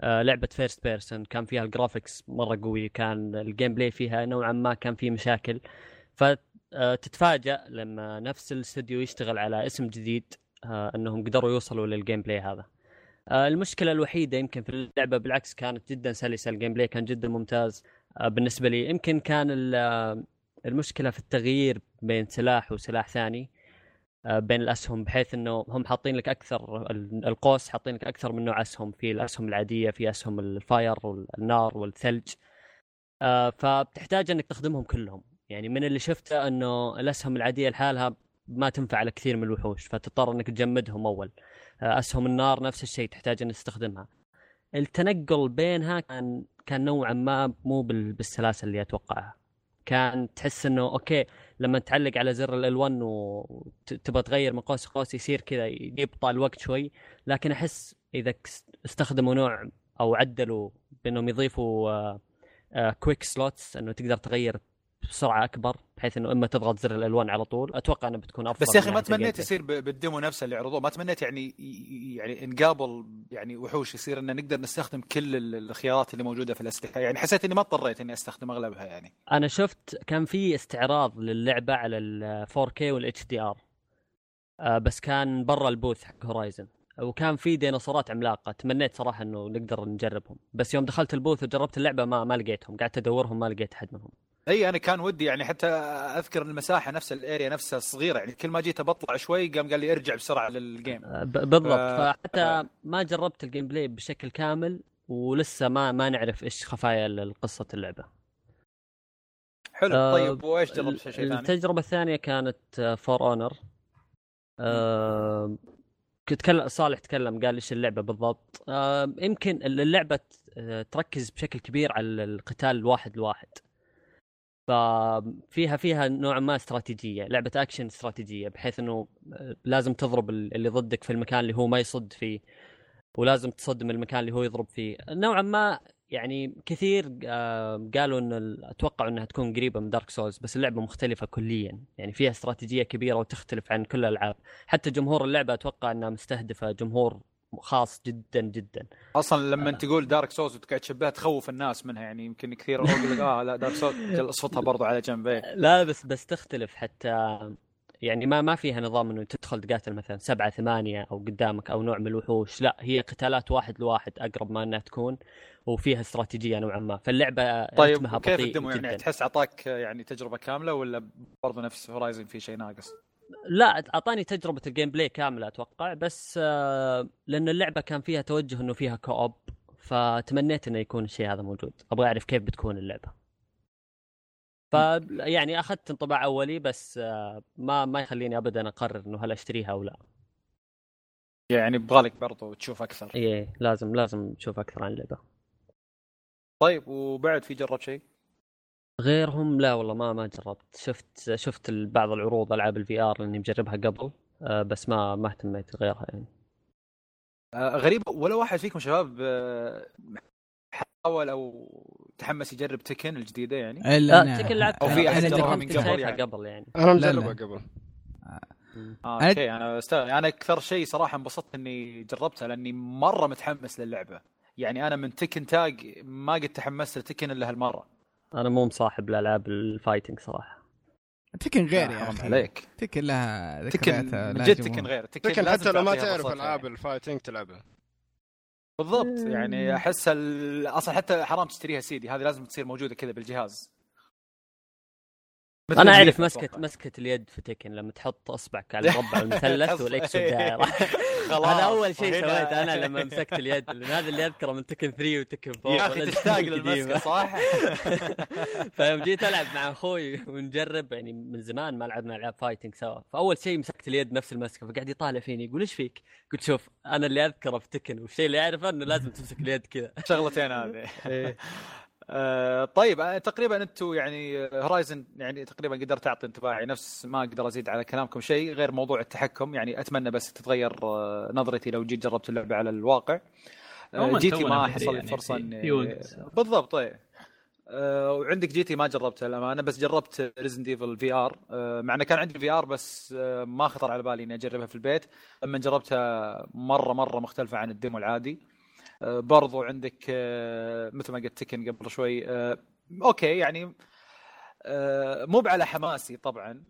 آه، لعبة first person كان فيها ال graphics مرة قوي كان ال gameplay فيها نوعا ما كان فيه مشاكل. فتتفاجأ لما نفس الاستوديو يشتغل على اسم جديد آه، إنهم قدروا يوصلوا لل gameplay هذا. آه، المشكلة الوحيدة يمكن في اللعبة بالعكس كانت جدا سلسة ال gameplay كان جدا ممتاز. آه، بالنسبة لي يمكن كان آه، المشكلة في التغيير بين سلاح وسلاح ثاني بين الأسهم بحيث إنه هم حاطين لك أكثر ال- القوس حاطين لك أكثر من نوع أسهم. في الأسهم العادية في أسهم ال fire والنار والثلج. فبتحتاج إنك تستخدمهم كلهم. يعني من اللي شفته إنه الأسهم العادية لحالها ما تنفع على كثير من الوحوش فتضطر إنك تجمدهم أول. أسهم النار نفس الشيء تحتاج انك تستخدمها. التنقل بينها كان كان نوعا ما مو بال- بالسلاسه اللي أتوقعها. كان تحس إنه أوكي لما تعلق على زر ال L1 وتبغى تغير من قوس لقوس يصير كذا يبطأ الوقت شوي. لكن أحس إذا استخدموا نوع أو عدلوا بأنهم يضيفوا quick slots إنه تقدر تغير بسرعة أكبر بحيث إنه إما تضغط زر ال L1 على طول. أتوقع إنه بتكون أفضل بس يا أخي ما تمنيت. يصير بالديمو نفسه اللي عرضوه ما تمنيت يعني يعني نقابل يعني وحوش يصير إن نقدر نستخدم كل ال- الخيارات اللي موجودة في الأسلحة. يعني حسيت إني ما اضطريت إني أستخدم أغلبها يعني. أنا شفت كان في استعراض للعبة على ال 4K وال HDR بس كان برا ال booth حق Horizon وكان في ديناصورات عملاقة. تمنيت صراحة إنه نقدر نجربهم. بس يوم دخلت ال booth وجربت اللعبة ما ما لقيتهم. قعدت أدورهم ما لقيت احد منهم. أي أنا كان ودي يعني حتى أذكر المساحة نفس ال area نفسها صغيرة يعني كل ما جيت بطلع شوي قام قال لي أرجع بسرعة للجيم آه، بالضبط. ف- فحتى ما جربت ال gameplay بشكل كامل ولسه ما ما نعرف إيش خفايا قصة اللعبة. حلو. آه، طيب وإيش جربت شيء ثاني؟ التجربة الثانية كانت For Honor كنت تكلم صالح تكلم قال إيش اللعبة بالضبط. آه، يمكن اللعبة آه، تركز بشكل كبير على القتال الواحد لواحد ففيها فيها نوع ما استراتيجية لعبة أكشن استراتيجية بحيث إنه آه، لازم تضرب اللي ضدك في المكان اللي هو ما يصد فيه ولازم تصد من المكان اللي هو يضرب فيه. نوعا ما يعني كثير آه، قالوا إن أتوقع إنها تكون قريبة من Dark Souls بس اللعبة مختلفة كليا. يعني فيها استراتيجية كبيرة وتختلف عن كل الألعاب. حتى جمهور اللعبة أتوقع إنها مستهدفة جمهور خاص جدا جدا أصلا لما تقول Dark Souls وتقعد تشبهها تخوف الناس منها يعني يمكن كثير يقول لك آه لا Dark Souls اصوتها برضو على جنب. لا بس بس تختلف حتى يعني ما ما فيها نظام إنه تدخل تقاتل مثلا سبعة ثمانية أو قدامك أو نوع من الوحوش لا هي قتالات واحد لواحد أقرب ما إنها تكون وفيها استراتيجية نوعا ما فاللعبة طيب كيف ال demo يعني. تحس أعطاك يعني تجربة كاملة ولا برضو نفس Horizon في شيء ناقص؟ لا أعطاني تجربة ال gameplay كاملة أتوقع بس آه، لأن اللعبة كان فيها توجه إنه فيها co-op فتمنيت إنه يكون الشيء هذا موجود. أبغى أعرف كيف بتكون اللعبة. ف يعني أخذت انطباع أولي بس آه، ما ما يخليني ابدا أقرر إنه هل أشتريها أو لا. يعني بغالك برضو تشوف أكثر. إيه لازم لازم تشوف أكثر عن اللعبة. طيب وبعد في جربت شيء؟ غيرهم لا والله ما ما جربت شفت شفت بعض العروض ألعاب ال VR اللي مجربها قبل آه، بس ما ما اهتميت غيرها يعني آه، غريب ولا واحد فيكم شباب آه، حاول أو تحمس يجرب Tekken الجديدة يعني؟ الا لا Tekken لعبت أو في أحد جربها من قبل يعني. قبل يعني أنا لا، مجربها لا. قبل. آه أنا- أوكي أنا استغرب أنا أكثر شيء صراحة انبسطت إني جربتها لأني مرة متحمس للعبة يعني أنا من Tekken Tag ما قد تحمست ل Tekken إلا هالمرة أنا مو مصاحب لألعاب ال fighting صراحة. Tekken غير يا أخي. عليك. Tekken لها Tekken جد. Tekken غير. Tekken, لازم حتى لو ما تعرف ألعاب. ال fighting تلعبها. بالضبط يعني أحس ال- أصلا حتى حرام تشتريها سيدي هذه لازم تصير موجودة كذا بالجهاز. أنا أعرف مسكه. مسكه اليد في Tekken لما تحط أصبعك على المربع المثلث وال X والدائره خلاص هذا أول شيء سويته أنا لما مسكت اليد لأن هذا اللي أذكره من Tekken 3 و Tekken 4 يا أخي تشتاق للمسكة صح؟ فيوم جيت ألعب مع أخوي ونجرب يعني من زمان ما لعبنا ألعاب fighting سوا. فأول شيء مسكت اليد نفس المسكة فقاعد يطالع فيني يقول إيش فيك؟ قلت شوف أنا اللي أذكره في Tekken والشيء اللي أعرفه إنه لازم تمسك اليد كذا. شغلتين هذه. آه، طيب آه، تقريبا أنتم يعني Horizon يعني تقريبا قدرت تعطي انطباعي نفس ما أقدر أزيد على كلامكم شيء غير موضوع التحكم يعني أتمنى بس تتغير آه، نظرتي لو جيت جربت اللعبة على الواقع. آه، GT ما حصل لي يعني فرصه اني. بالضبط آه، وعندك GT ما جربتها الامانه بس جربت Resident Evil VR مع إنه كان عندي VR بس آه، ما خطر على بالي إني أجربها في البيت. لما جربتها مرة مرة مختلفة عن ال demo العادي. آه، برضو عندك آه، مثل ما قلت Tekken قبل شوي آه، أوكي يعني آه، مو على حماسي طبعا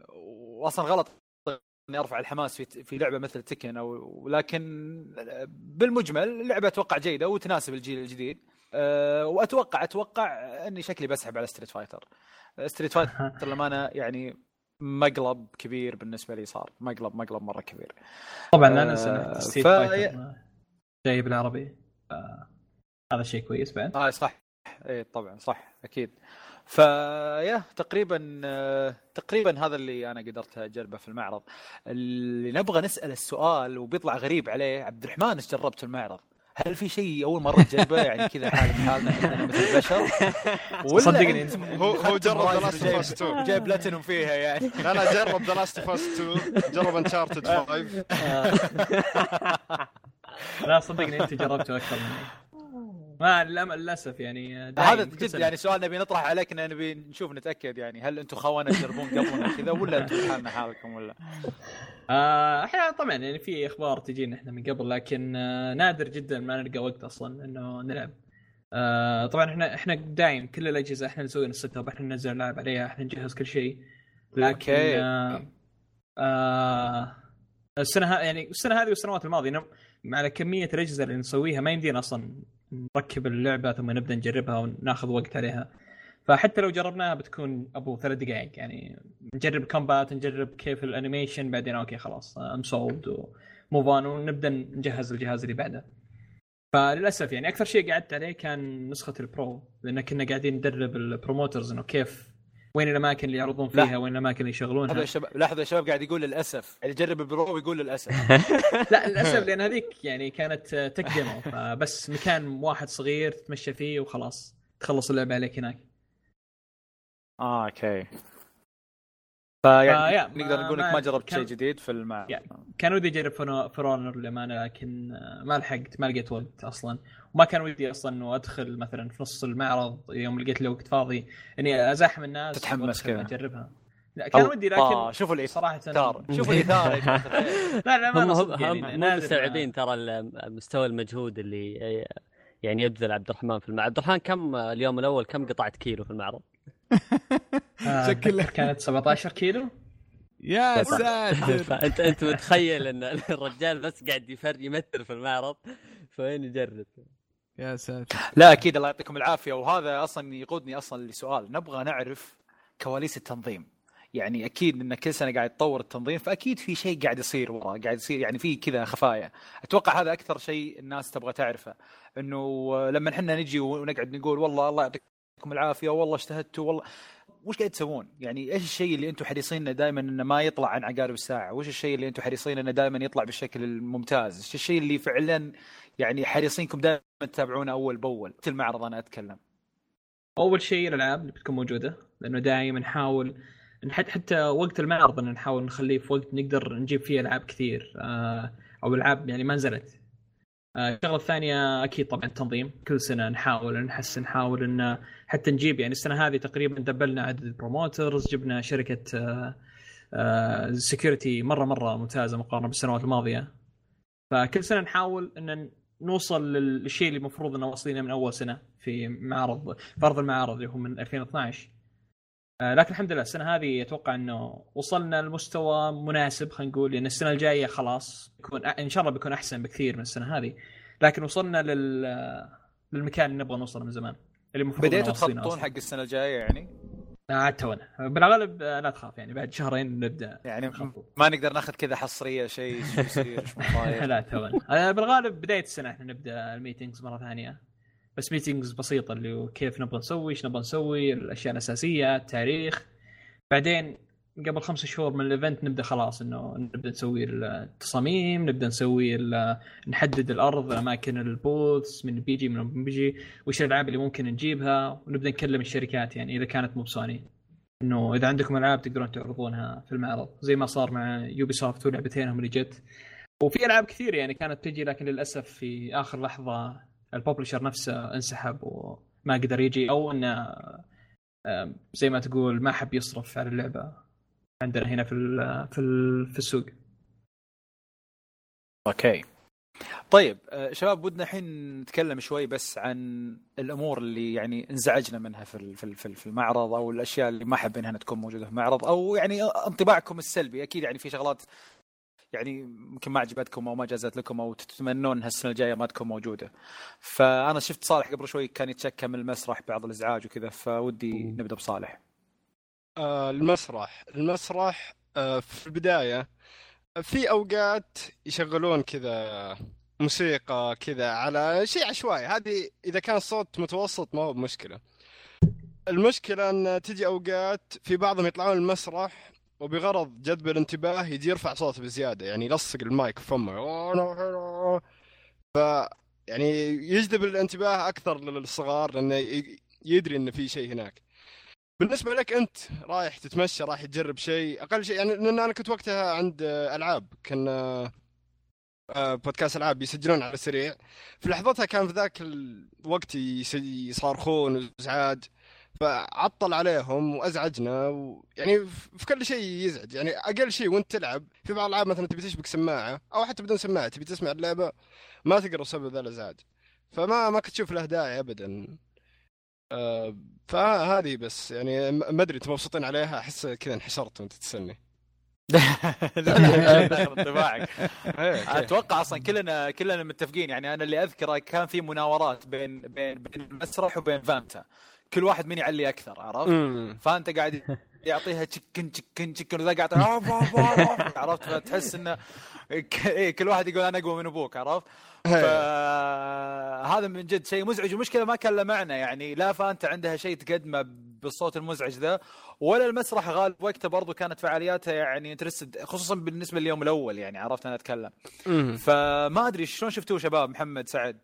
واصلا غلط إني أرفع الحماس في في لعبة مثل Tekken أو ولكن بالمجمل اللعبة أتوقع جيدة وتناسب الجيل الجديد وأتوقع أتوقع إني شكلي بسحب على Street Fighter Street Fighter لما أنا يعني مقلب كبير بالنسبة لي صار مقلب مقلب مرة كبير. طبعا لا آه، ننسى Street Fighter جاي بالعربي آه، هذا شيء كويس بعد. آه صح. اي طبعا صح أكيد. فيا تقريبا آه، تقريبا هذا اللي أنا قدرت أجربه في المعرض. اللي نبغى نسأل السؤال وبيطلع غريب عليه عبد الرحمن إيش جربت في المعرض؟ هل في شيء أول مرة تجربه؟ يعني كذا حال حالنا مثل البشر؟ ولا صدقني. هو- هو جرب Last of وجايب- Us 2. وجايب بلاتينوم فيها يعني. لا لا جرب The Last of Us 2 جرب Uncharted 5 لا صدقني أنت جربته أكثر مني ما للأسف يعني هذا جد. يعني سؤال نبي نطرح عليك نبي نشوف نتأكد يعني هل أنتم خونه تجربون قبلنا كذا ولا أنتم حالنا حالكم ولا؟ آه، أحيانا طبعا يعني في أخبار تجينا إحنا من قبل لكن آه، نادر جدا ما نلقى وقت أصلا إنه نلعب آه، طبعا إحنا إحنا دايم كل الأجهزة إحنا نسوي ال setup إحنا ننزل نلعب عليها إحنا نجهز كل شيء لكن. آه آه السنة يعني السنة هذه والسنوات الماضية على كمية الأجهزة اللي نسويها ما يمدينا أصلا نركب اللعبة ثم نبدأ نجربها وناخذ وقت عليها. فحتى لو جربناها بتكون أبو ثلاث دقائق يعني نجرب combat نجرب كيف ال animation بعدين أوكي خلاص I'm sold و move on ونبدأ نجهز الجهاز اللي بعده. فللأسف يعني أكثر شيء قعدت عليه كان نسخة ال Pro لأن كنا قاعدين ندرب ال promoters إنه كيف وين الأماكن اللي يعرضون لا. فيها؟ وين الأماكن اللي يشغلونها؟ لحظة يا شباب لحظة يا شباب قاعد يقول للأسف. يعني جرب ال Pro ويقول للأسف. لا للأسف لأن هذيك يعني كانت tech demo فبس مكان واحد صغير تتمشى فيه وخلاص تخلص اللعبة عليك هناك. آه أوكي. فيعني نقدر نقول إنك ما- ما جربت كان- شيء جديد في المعرض يعني كان ودي أجرب فرونر للأمانة لكن آه، ما لحقت ما لقيت وقت أصلا. وما كان ودي أصلا إنه أدخل مثلا في نص المعرض يوم لقيت لي وقت فاضي إني ازاحم الناس تتحمس كذا. أجربها. لا كان ودي لكن شوفوا صراحة الاثار شوفوا الاثار يا جماعة الخير. لا لا ما هم هم يعني هم مو مستوعبين ما- ترى مستوى المجهود اللي يعني يبذل عبد الرحمن في المعرض. عبد الرحمن كم اليوم الأول كم قطعت كيلو في المعرض؟ آه، شكل- كانت 17 كيلو. يا ساتر. فانت أنت متخيل إن الرجال بس قاعد يفر يمثل في المعرض فوين يجرب؟ يا ساتر. لا أكيد. الله يعطيكم العافية. وهذا أصلا يقودني أصلا لسؤال. نبغى نعرف كواليس التنظيم. يعني أكيد إن كل سنة قاعد يتطور التنظيم فأكيد في شيء قاعد يصير ورا قاعد يصير يعني في كذا خفايا. أتوقع هذا أكثر شيء الناس تبغى تعرفه. إنه لما إحنا نجي ونقعد نقول والله الله يعطيكم العافية والله اجتهدتوا والله وش قاعد تسوون؟ يعني إيش الشيء اللي أنتم حريصين انه دائما إنه ما يطلع عن عقارب الساعة؟ وش الشيء اللي أنتم حريصين إنه دائما يطلع بالشكل الممتاز؟ إيش الشيء اللي فعلا يعني حريصينكم دائما تتابعونه أول بأول؟ في المعرض أنا أتكلم. أول شيء الألعاب اللي بتكون موجودة لأنه دائما نحاول حتى حتى وقت المعرض نحاول نخليه في وقت نقدر نجيب فيه ألعاب كثير آه، أو ألعاب يعني ما نزلت الشغله الثانية أكيد طبعا التنظيم كل سنة نحاول نحسن نحاول إن حتى نجيب يعني السنة هذه تقريبا دبلنا عدد ال promoters جبنا شركة security مرة مرة ممتازة مقارنة بالسنوات الماضية. فكل سنة نحاول إن نوصل للشيء اللي المفروض إنه واصلينه من أول سنة في معرض فرض المعارض اللي هو من 2012 آه، لكن الحمد لله السنة هذه أتوقع إنه وصلنا لمستوى مناسب خلينا نقول لأن السنة الجاية خلاص بيكون إن شاء الله بيكون أحسن بكثير من السنة هذه. لكن وصلنا لل للمكان اللي نبغى نوصله من زمان اللي المفروض بديتوا تخططون حق السنة الجاية يعني؟ عاد آه تونا. بالغالب آه، لا تخاف يعني بعد شهرين نبدأ يعني نخطط. ما نقدر ناخذ كذا حصرية شيء شو يصير لا تونا. بالغالب بداية السنة إحنا نبدأ ال meetings مرة ثانية. بس meetings بسيطة اللي كيف نبغى نسوي إيش نبغى نسوي الأشياء الأساسية التاريخ. بعدين قبل خمس شهور من ال event نبدأ خلاص إنه نبدأ نسوي التصاميم نبدأ نسوي نحدد الأرض اماكن ال booths من بيجي من بيجي وش الألعاب اللي ممكن نجيبها ونبدأ نكلم الشركات يعني إذا كانت مو بسوني. إنه إذا عندكم ألعاب تقدرون تعرضونها في المعرض زي ما صار مع Ubisoft ولعبتينهم اللي جت. وفي ألعاب كثير يعني كانت تجي لكن للأسف في آخر لحظة الببلشر نفسه انسحب وما قدر يجي أو إنه زي ما تقول ما حب يصرف على اللعبة عندنا هنا في في في السوق. أوكي. طيب آه، شباب ودنا الحين نتكلم شوي بس عن الأمور اللي يعني انزعجنا منها في في المعرض أو الأشياء اللي ما حابين إنها تكون موجودة في المعرض أو يعني انطباعكم السلبي أكيد يعني في شغلات يعني يمكن ما عجبتكم أو ما جازت لكم أو تتمنون انها السنة الجاية ما تكون موجودة. فأنا شفت صالح قبل شوي كان يتشكى من المسرح بعض الإزعاج وكذا فودي نبدأ بصالح. آه المسرح، المسرح آه في البداية في أوقات يشغلون كذا موسيقى كذا على شيء عشوائي هذه إذا كان الصوت متوسط ما هو بمشكلة المشكلة إن تجي أوقات في بعضهم يطلعون المسرح وبغرض جذب الانتباه يجي يرفع صوته بزيادة يعني يلصق المايك في فمه. ف يعني يجذب الانتباه أكثر للصغار لأنه يدري إن في شيء هناك. بالنسبة لك أنت رايح تتمشى رايح تجرب شيء أقل شيء يعني لأن أنا كنت وقتها عند ألعاب كنا آه، بودكاست ألعاب يسجلون على السريع. في لحظتها كان في ذاك الوقت يصارخون وإزعاج. فعطل عليهم وأزعجنا ويعني في كل شيء يزعج. يعني أقل شيء وأنت تلعب في بعض الألعاب مثلا تبي تشبك سماعة أو حتى بدون سماعة تبي تسمع اللعبة ما تقدر بسبب ذا الإزعاج. فما ما كنت تشوف له داعي ابدا. آه فهذه بس. يعني ما أدري أنتم مبسوطين عليها؟ أحس كذا انحشرت وأنت تسألني. انطباعك. أتوقع أصلا كلنا كلنا متفقين. يعني أنا اللي أذكره كان في مناورات بين بين بين المسرح وبين فانتا. كل واحد من يعلي أكثر عرفت؟ فأنت قاعد يعطيها تشكن تشكن تشكن وذا قاعد عرفت؟ فتحس إنه إيه، كل واحد يقول أنا أقوى من أبوك عرفت؟ فهذا من جد شيء مزعج. ومشكله ما كان له معنى يعني لا فأنت عندها شيء تقدمه بالصوت المزعج ذا ولا المسرح غالب وقته برضو كانت فعالياتها يعني انترستد خصوصا بالنسبة لليوم الأول يعني عرفت أنا أتكلم. فما أدري شلون شفتوه شباب؟ محمد سعد.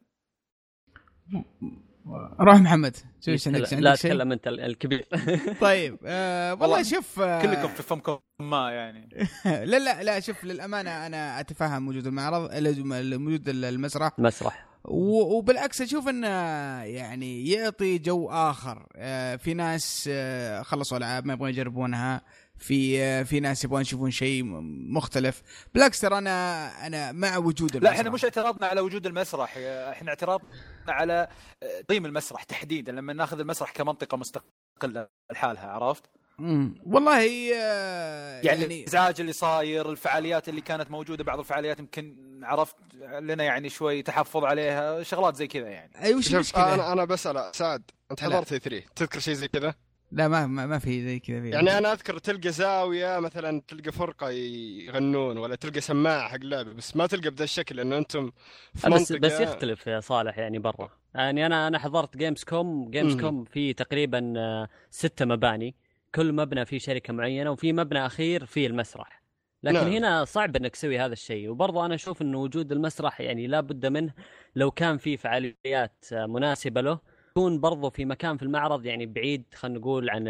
روح محمد شو عندك لا تكلم انت الكبير. طيب آه والله شوف آه كلكم في فمكم ما يعني. لا لا لا شوف للأمانة أنا أتفهم وجود المعرض وجود المسرح. مسرح. وبالعكس أشوف إنه يعني يعطي جو آخر. آه في ناس آه خلصوا ألعاب ما يبغون يجربونها. في في ناس يبغون يشوفون شيء مختلف. بالعكس ترى أنا أنا مع وجود المسرح لا إحنا مش اعتراضنا على وجود المسرح. إحنا اعتراضنا على قيم المسرح تحديدا لما ناخذ المسرح كمنطقة مستقلة لحالها عرفت؟ امم والله آه، يعني, يعني الإزعاج اللي صاير الفعاليات اللي كانت موجودة بعض الفعاليات يمكن عرفت؟ لنا يعني شوي تحفظ عليها شغلات زي كذا يعني. أي وش المشكلة؟ أنا أنا بسال سعد أنت حضرت 3 تذكر شيء زي كذا؟ لا ما ما, ما في زي كذا يعني أنا أذكر تلقى زاوية مثلا تلقى فرقة يغنون ولا تلقى سماعة حق لعبه بس ما تلقى بذا الشكل لأنه أنتم في بس بس يختلف يا صالح يعني برا. يعني أنا أنا حضرت Gamescom Gamescom في تقريبا ستة مباني. كل مبنى فيه شركة معينة وفي مبنى أخير فيه المسرح. لكن نعم. هنا صعب إنك تسوي هذا الشيء. وبرضه أنا أشوف انه وجود المسرح يعني لا بد منه لو كان في فعاليات آه، مناسبة له. يكون برضه في مكان في المعرض يعني بعيد خلينا نقول عن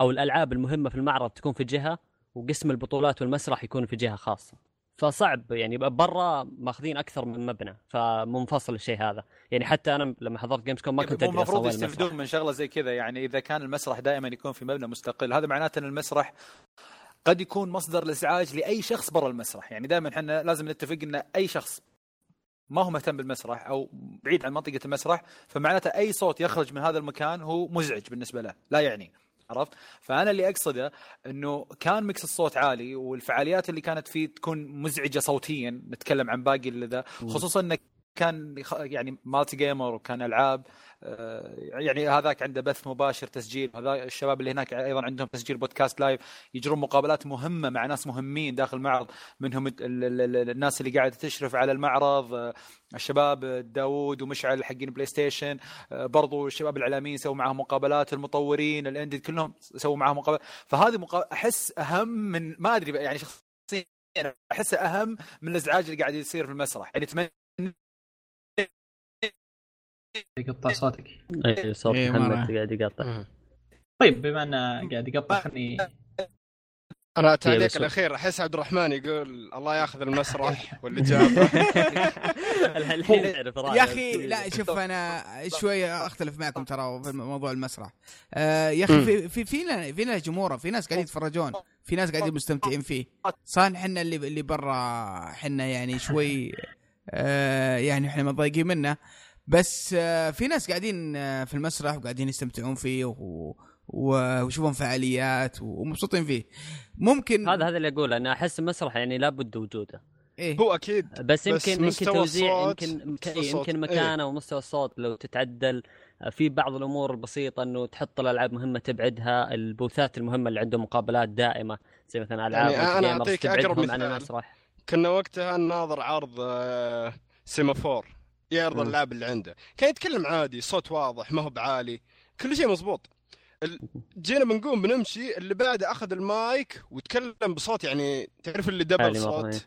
أو الألعاب المهمة في المعرض تكون في جهة وقسم البطولات والمسرح يكون في جهة خاصة. فصعب يعني برا ماخذين أكثر من مبنى فمنفصل الشيء هذا. يعني حتى أنا لما حضرت جيمز كوم ما كنت مو أدري المفروض يستفيدون من شغلة زي كذا يعني إذا كان المسرح دائما يكون في مبنى مستقل هذا معناته إن المسرح قد يكون مصدر الازعاج لأي شخص برا المسرح. يعني دائما إحنا لازم نتفق إن أي شخص ما هو مهتم بالمسرح أو بعيد عن منطقة المسرح فمعناته أي صوت يخرج من هذا المكان هو مزعج بالنسبة له لا يعني عرفت؟ فأنا اللي أقصده إنه كان mix الصوت عالي والفعاليات اللي كانت فيه تكون مزعجة صوتيا نتكلم عن باقي اللي ذا خصوصا انه كان يعني multi gamer وكان ألعاب آه، يعني هذاك عنده بث مباشر تسجيل. هذا الشباب اللي هناك أيضا عندهم تسجيل بودكاست live يجرون مقابلات مهمة مع ناس مهمين داخل المعرض منهم ال- ال- ال- الناس اللي قاعدة تشرف على المعرض آه، الشباب آه، داوود ومشعل حقين بلاي ستيشن برضو الشباب الاعلاميين سووا معهم مقابلات المطورين ال indie كلهم سووا معهم مقابلات فهذه مقا... أحس أهم من ما أدري يعني شخصيا احسه أهم من الإزعاج اللي قاعد يصير في المسرح. يعني اتمنى يقطع صوتك. اي صوت إيه،. محمد قاعد يقطع. طيب بما إنه قاعد يقطع خلني أنا التعليق بس- الأخير. أحس عبد الرحمن يقول الله ياخذ المسرح واللي جابه. الحين رأيه. يا أخي لا شوف أنا شوية أختلف معكم ترى في موضوع المسرح. آه يا أخي في في فينا فينا جمهور في ناس قاعدين يتفرجون في ناس قاعدين مستمتعين فيه. صح إحنا اللي اللي برا إحنا يعني شوي آه يعني إحنا متضايقين منه. بس آه في ناس قاعدين آه في المسرح وقاعدين يستمتعون فيه و ويشوفون فعاليات ومبسوطين فيه. ممكن هذا هذا اللي أقوله أنا أحس المسرح يعني لابد وجوده. إيه. هو أكيد بس بس يمكن يمكن مستوى توزيع الصوت- يمكن مستوى يمكن, إيه. مكانه ومستوى الصوت لو تتعدل في بعض الأمور البسيطه إنه تحط الألعاب مهمة تبعدها البوثات المهمة اللي عندهم مقابلات دائمة زي مثلا ألعاب يعني ال gamers أعطيك أقرب تبعدهم عن مثال. المسرح. كنا وقتها ناظر عرض آه، سيمافور. يعرض. الالعاب اللي عنده. كان يتكلم عادي صوت واضح ما هو بعالي. كل شيء مزبوط جينا بنقوم بنمشي اللي بعده أخذ المايك وتكلم بصوت يعني تعرف اللي double صوت؟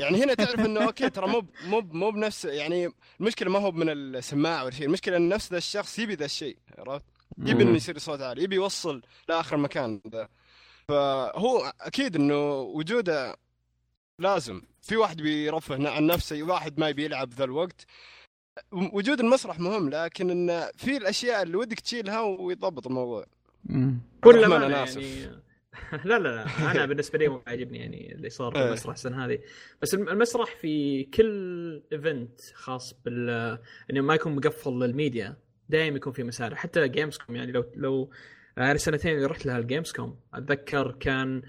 يعني هنا تعرف إنه okay ترى مو مو مو بنفس يعني المشكلة ما هو من السماعه ولا شيء المشكلة إن نفس ذا الشخص يبي ذا الشيء عرفت؟ يبي. إنه يصير صوت عالي يبي يوصل لآخر مكان ذا. فهو أكيد إنه وجوده لازم. في واحد بيرفه عن نفسه واحد ما يبي يلعب ذا الوقت. وجود المسرح مهم لكن إن في الأشياء اللي ودك تشيلها ويضبط الموضوع. كل أمانة أنا آسف. يعني لا لا لا أنا بالنسبة لي مو عاجبني يعني اللي صار في إيه. المسرح السنة هذه بس الم- المسرح في كل event خاص بال إنه ما يكون مقفل للميديا دائما يكون في مسارح حتى جيمز كوم يعني لو لو أنا السنتين اللي رحت لها الجيمز كوم أتذكر كان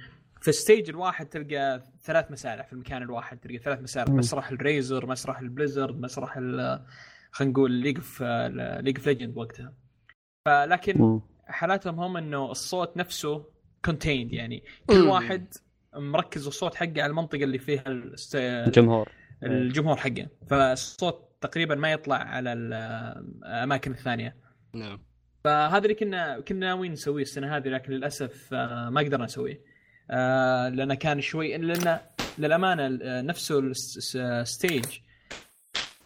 في ال stage الواحد تلقى ثلاث مسارح في المكان الواحد تلقى ثلاث مسارح مم. مسرح ال Razer مسرح ال Blizzard مسرح ال- خلينا نقول League of League of Legends وقتها فلكن. حالاتهم هم إنه الصوت نفسه contained يعني كل مم. واحد مركز الصوت حقه على المنطقة اللي فيها الست- الجمهور الجمهور حقه فالصوت تقريبا ما يطلع على الأماكن الثانية نعم فهذا اللي كنا كنا ناويين نسويه السنة هذه لكن للأسف آه، ما قدرنا نسويه آه، لأنه كان شوي لأن للأمانة آه، نفسه الس- ال stage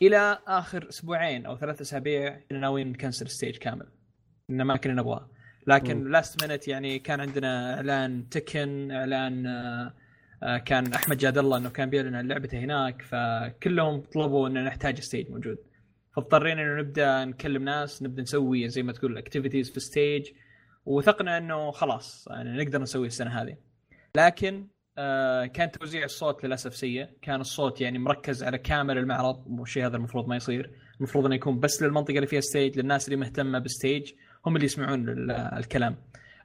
إلى آخر أسبوعين أو ثلاث أسابيع كنا ناويين نكنسل ال stage كامل. لأن ما كنا نبغاه. لكن last minute يعني كان عندنا إعلان تكن إعلان آه، آه، كان أحمد جاد الله إنه كان بيعلن عن لعبته هناك فكلهم طلبوا إنه نحتاج stage موجود. فاضطرينا إنه نبدأ نكلم ناس نبدأ نسوي زي ما تقول activities في stage وثقنا إنه خلاص يعني نقدر نسوي السنة هذه. لكن آه كان توزيع الصوت للأسف سيء. كان الصوت يعني مركز على كامل المعرض والشيء هذا المفروض ما يصير. المفروض إنه يكون بس للمنطقة اللي فيها stage للناس اللي مهتمة بال stage هم اللي يسمعون ال- الكلام.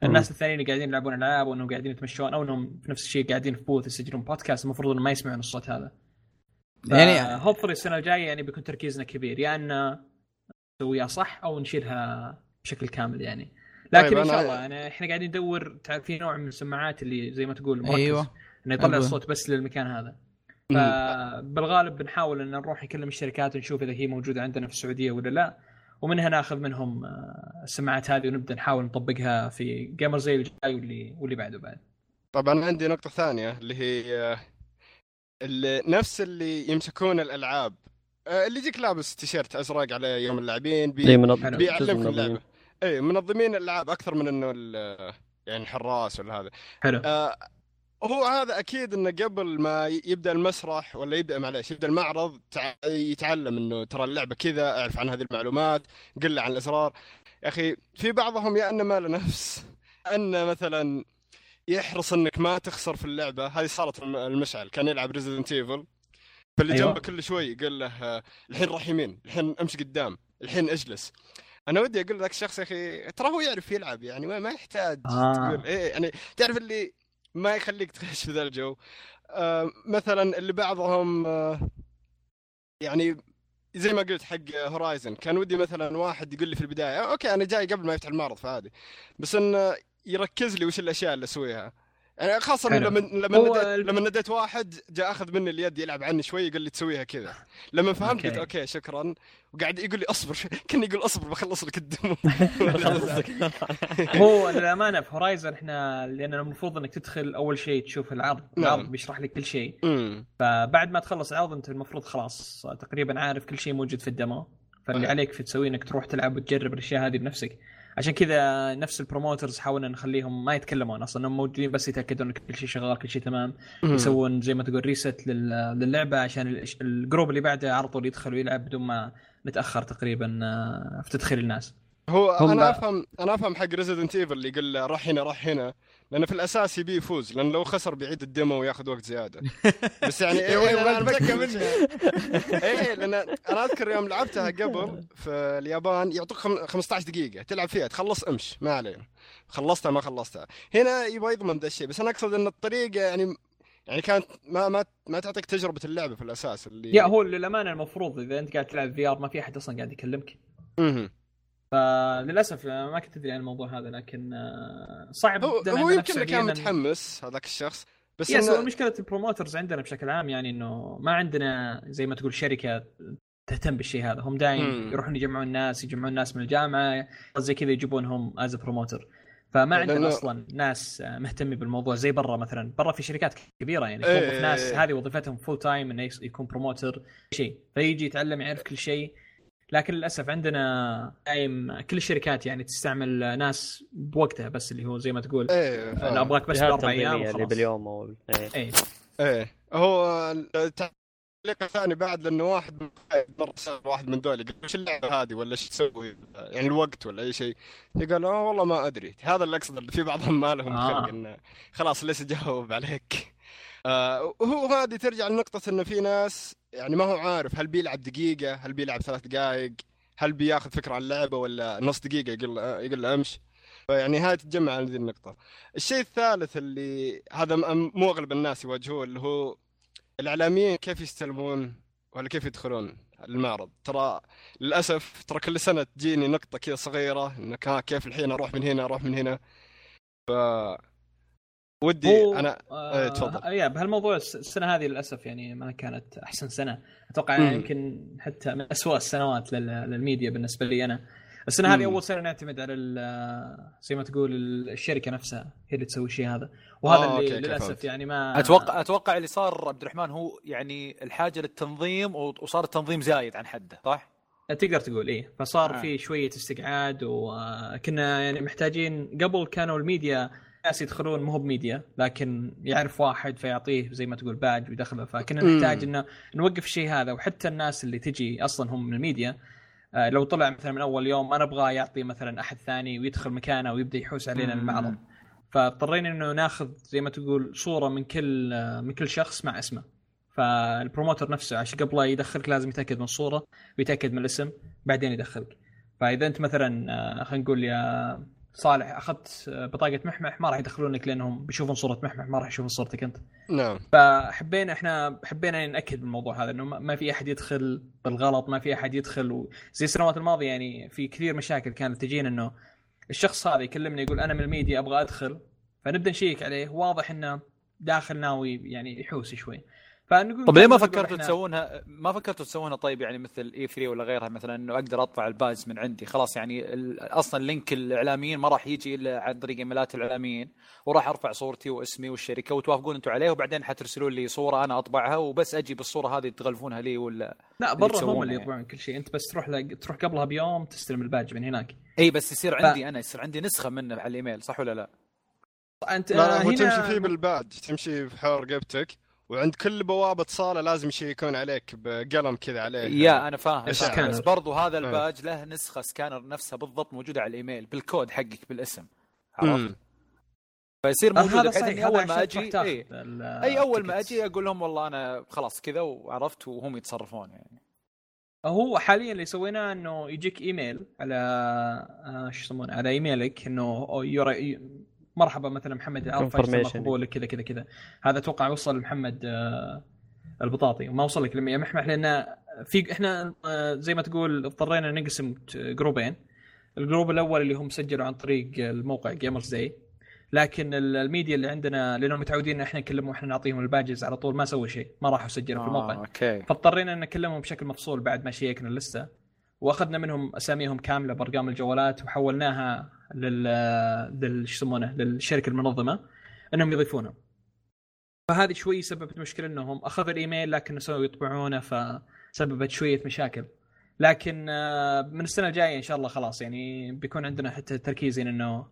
الناس الثانيين اللي قاعدين يلعبون ألعاب وإنهم قاعدين يتمشون أو إنهم في نفس الشيء قاعدين في booth يسجلون بودكاست المفروض انهم ما يسمعون الصوت هذا. يعني hopefully السنة الجاية يعني بيكون تركيزنا كبير يا ان نسويها صح أو نشيلها بشكل كامل يعني. لكن طيب ان شاء أنا- الله يعني إحنا قاعدين ندور تعرف في نوع من السماعات اللي زي ما تقول مركز. أيوه. إنه يطلع أيوة. الصوت بس للمكان هذا. فبالغالب بنحاول إن نروح نكلم الشركات ونشوف إذا هي موجودة عندنا في السعودية ولا لا. ومنها ناخذ منهم آه، السماعات هذه ونبدأ نحاول نطبقها في gamer زي الجاي واللي واللي بعده بعد. طبعا عندي نقطة ثانية اللي هي آه، اللي نفس اللي يمسكون الألعاب. آه، اللي يجيك لابس تيشيرت أزرق على يوم اللاعبين بي... بيعلمك اللعبة. اي منظمين الالعاب أكثر من إنه ال- يعني الحراس ولا هذا. حلو. آه هو هذا أكيد إنه قبل ما يبدأ المسرح ولا يبدأ معليش يبدأ المعرض تع- يتعلم إنه ترى اللعبه كذا أعرف عن هذه المعلومات قل عن الاسرار يا أخي في بعضهم يا إنه ما له نفس. إنه مثلا يحرص إنك ما تخسر في اللعبة. هذه صارت الم- المشعل. كان يلعب ريزيدنت ايفل فاللي أيوة. جنبه كل شوي يقول له آه، الحين راح يمين الحين أمشي قدام الحين أجلس. أنا ودي أقول ذاك الشخص يا أخي ترى هو يعرف يلعب يعني ما ما يحتاج آه. تقول إيه يعني تعرف اللي ما يخليك تخش في ذا الجو. آه مثلا اللي بعضهم آه يعني زي ما قلت حق هورايزن كان ودي مثلا واحد يقول لي في البداية okay أنا جاي قبل ما يفتح المعرض فعادي بس إنه يركز لي وش الأشياء اللي أسويها. يعني خاصة حلو. لما لما هو نديت لما نديت واحد جاء أخذ مني اليد يلعب عني شوي يقول لي تسويها كذا لما فهمت okay. قلت okay شكرا وقاعد يقول لي أصبر كان يقول أصبر بخلص لك ال demo هو للأمانة في Horizon إحنا لأن المفروض إنك تدخل أول شيء تشوف العرض نعم. العرض بيشرح لك كل شيء. فبعد ما تخلص العرض أنت المفروض خلاص تقريبا عارف كل شيء موجود في ال demo فاللي. عليك في تسويه إنك تروح تلعب وتجرب الأشياء هذه بنفسك عشان كذا نفس ال promoters حاولنا نخليهم ما يتكلمون أصلا إنهم موجودين بس يتأكدون إن كل شيء شغال كل شيء تمام. يسوون زي ما تقول reset للعبة عشان ال- ال group اللي بعده على طول يدخل ويلعب بدون ما نتأخر تقريبا آه، في تدخيل الناس. هو أنا بقى- افهم أنا أفهم حق ريزيدنت ايفل اللي يقول له روح هنا روح هنا لأنه في الأساس يبي يفوز لأن لو خسر بيعيد الديمو وياخذ وقت زيادة. بس يعني يا إيه ويلي أنا ما تبكى متأكد- منها. إيه لأن أنا أذكر يوم لعبتها قبل في اليابان يعطوك خم- 15 دقيقة تلعب فيها تخلص أمش ما عليه خلصتها ما خلصتها. هنا يبغى يضمن ذا الشيء بس أنا أقصد إن الطريقة يعني يعني كانت ما ما ما تعطيك تجربة اللعبة في الأساس اللي يا هو للأمانة المفروض إذا أنت قاعد تلعب في VR ما في أحد أصلا قاعد يكلمك. فللأسف ما كنت أدري عن الموضوع هذا لكن آه، صعب هو جداً هو يمكن كان متحمس هذاك الشخص بس yes هو مشكلة ال promoters عندنا بشكل عام يعني إنه ما عندنا زي ما تقول شركة تهتم بالشيء هذا. هم دايم. يروحون يجمعون الناس يجمعون الناس من الجامعة زي كذا يجيبونهم as promoter فما لأنه- عندنا أصلا ناس آه، مهتمين بالموضوع زي برا مثلا. برا في شركات كبيرة يعني توظف ناس إيه. هذه وظيفتهم full time إنه يكون promoter شيء. فيجي يتعلم يعرف كل شيء لكن للأسف عندنا دايم كل الشركات يعني تستعمل ناس بوقتها بس اللي هو زي ما تقول إيه أنا فاهم. ابغاك بس بأربع أيام اللي باليوم أو إيه. اي إيه. هو التعليق الثاني بعد لأنه واحد واحد من دول يقول وش اللعبة هذه ولا إيش تسوي؟ يعني الوقت ولا أي شيء. يقول آه والله ما أدري. هذا اللي اقصد في بعضهم ما لهم آه. خلق إنه خلاص ليش أجاوب عليك؟ آه وهو هذه ترجع لنقطة إنه في ناس يعني ما هو عارف هل بيلعب دقيقة هل بيلعب ثلاث دقائق هل بياخذ فكرة عن اللعبة ولا نص دقيقة يقول يقول أمش. فيعني هاي تتجمع على ذي النقطة. الشيء الثالث اللي هذا مو أغلب الناس يواجهوه اللي هو الإعلاميين كيف يستلمون ولا كيف يدخلون المعرض. ترى للأسف ترى كل سنة تجيني نقطة كذا صغيرة انك ها كيف الحين أروح من هنا أروح من هنا. ف ودي هو أنا آه إيه، تفضل. يا بهالموضوع الس- السنة هذه للأسف يعني ما كانت أحسن سنة أتوقع مم. يمكن حتى من اسوء السنوات لل- للميديا بالنسبة لي أنا السنة هذه. أول سنة نعتمد على ال- زي ما تقول ال- الشركة نفسها هي اللي تسوي الشيء هذا وهذا آه، اللي okay، للأسف فهمت. يعني ما أتوقع أتوقع اللي صار عبد الرحمن هو يعني الحاجة للتنظيم وصار التنظيم زايد عن حده صح؟ تقدر تقول إيه فصار آه. في شوية استقعاد وكنا يعني محتاجين قبل كانوا الميديا ناس يدخلون مو بميديا لكن يعرف واحد فيعطيه زي ما تقول باج ويدخله. فكنا. نحتاج إنه نوقف الشيء هذا. وحتى الناس اللي تجي أصلا هم من الميديا آه، لو طلع مثلا من أول يوم ما نبغاه يعطي مثلا أحد ثاني ويدخل مكانه ويبدأ يحوس علينا. المعرض فاضطرينا إنه ناخذ زي ما تقول صورة من كل آه، من كل شخص مع اسمه. فال promoter نفسه عشان قبل لا يدخلك لازم يتأكد من الصورة ويتأكد من الاسم بعدين يدخلك. فإذا أنت مثلا آه، خلينا نقول يا صالح أخذت آه، بطاقة محمح ما راح يدخلونك لأنهم بيشوفون صورة محمح ما راح يشوفون صورتك أنت. نعم. فحبينا إحنا حبينا نأكد من الموضوع هذا إنه ما ما في أحد يدخل بالغلط ما في أحد يدخل و... زي السنوات الماضية يعني في كثير مشاكل كانت تجينا إنه الشخص هذا يكلمني يقول أنا من الميديا أبغى أدخل فنبدأ نشيك عليه واضح إنه داخل ناوي يعني يحوس شوي. فنقول طب ليه ما فكرتوا تسوونها ما فكرتوا تسوونها طيب يعني مثل اي 3 ولا غيرها؟ مثلا إنه أقدر اطبع الباز من عندي. خلاص يعني ال- أصلا link الإعلاميين ما راح يجي إلا عن طريق إيميلات الإعلاميين. وراح أرفع صورتي واسمي والشركة وتوافقون أنتم عليه وبعدين حترسلوا لي صورة أنا أطبعها وبس أجي بالصورة هذه تغلفونها لي ولا لا برا هم اللي يعني. يطبعون كل شيء. أنت بس تروح لق... تروح قبلها بيوم تستلم الباج من هناك. إي بس يصير ف- عندي أنا يصير عندي نسخة منه على الإيميل صح ولا لا؟ أنت لا لا هو هنا تمشي فيه بال badge تمشي في حول رقبتك. وعند كل بوابة صالة لازم يشيكون عليك بقلم كذا عليه يا أنا فاهم, سكانر؟ بس برضو هذا إيه. الباج له نسخة سكانر نفسها بالضبط موجودة على الإيميل بالكود حقك بالاسم عرفت؟ فيصير موجود هذا بحيث هذا أول ما أجي اي, أي أول ما. أجي أقول لهم والله أنا خلاص كذا وعرفت وهم يتصرفون يعني هو حاليا اللي سويناه إنه يجيك إيميل على آه، شو يسمونه على إيميلك إنه مرحبا مثلا محمد Confirmation. مقبول كذا كذا كذا. هذا أتوقع وصل لمحمد آه، البطاطي. وما وصل لك لما يمحمح لأن في إحنا آه، زي ما تقول اضطرينا نقسم جروبين. ال group الأول اللي هم سجلوا عن طريق الموقع Gamers Day لكن ال- الميديا اللي عندنا لأنهم متعودين إن إحنا نكلمهم وإحنا نعطيهم ال badges على طول ما سووا شيء ما راحوا سجلوا في الموقع. آه، okay. فاضطرينا إن نكلمهم بشكل مفصول بعد ما شيكنا اللسته واخذنا منهم أساميهم كاملة بأرقام الجوالات وحولناها لل لل شو يسمونه؟ للشركة المنظمة إنهم يضيفونهم فهذه شوي سببت مشكلة إنهم أخذوا الإيميل لكن نسوا يطبعونه فسببت شوية مشاكل. لكن آه، من السنة الجاية إن شاء الله خلاص يعني بيكون عندنا حتى تركيزين إنه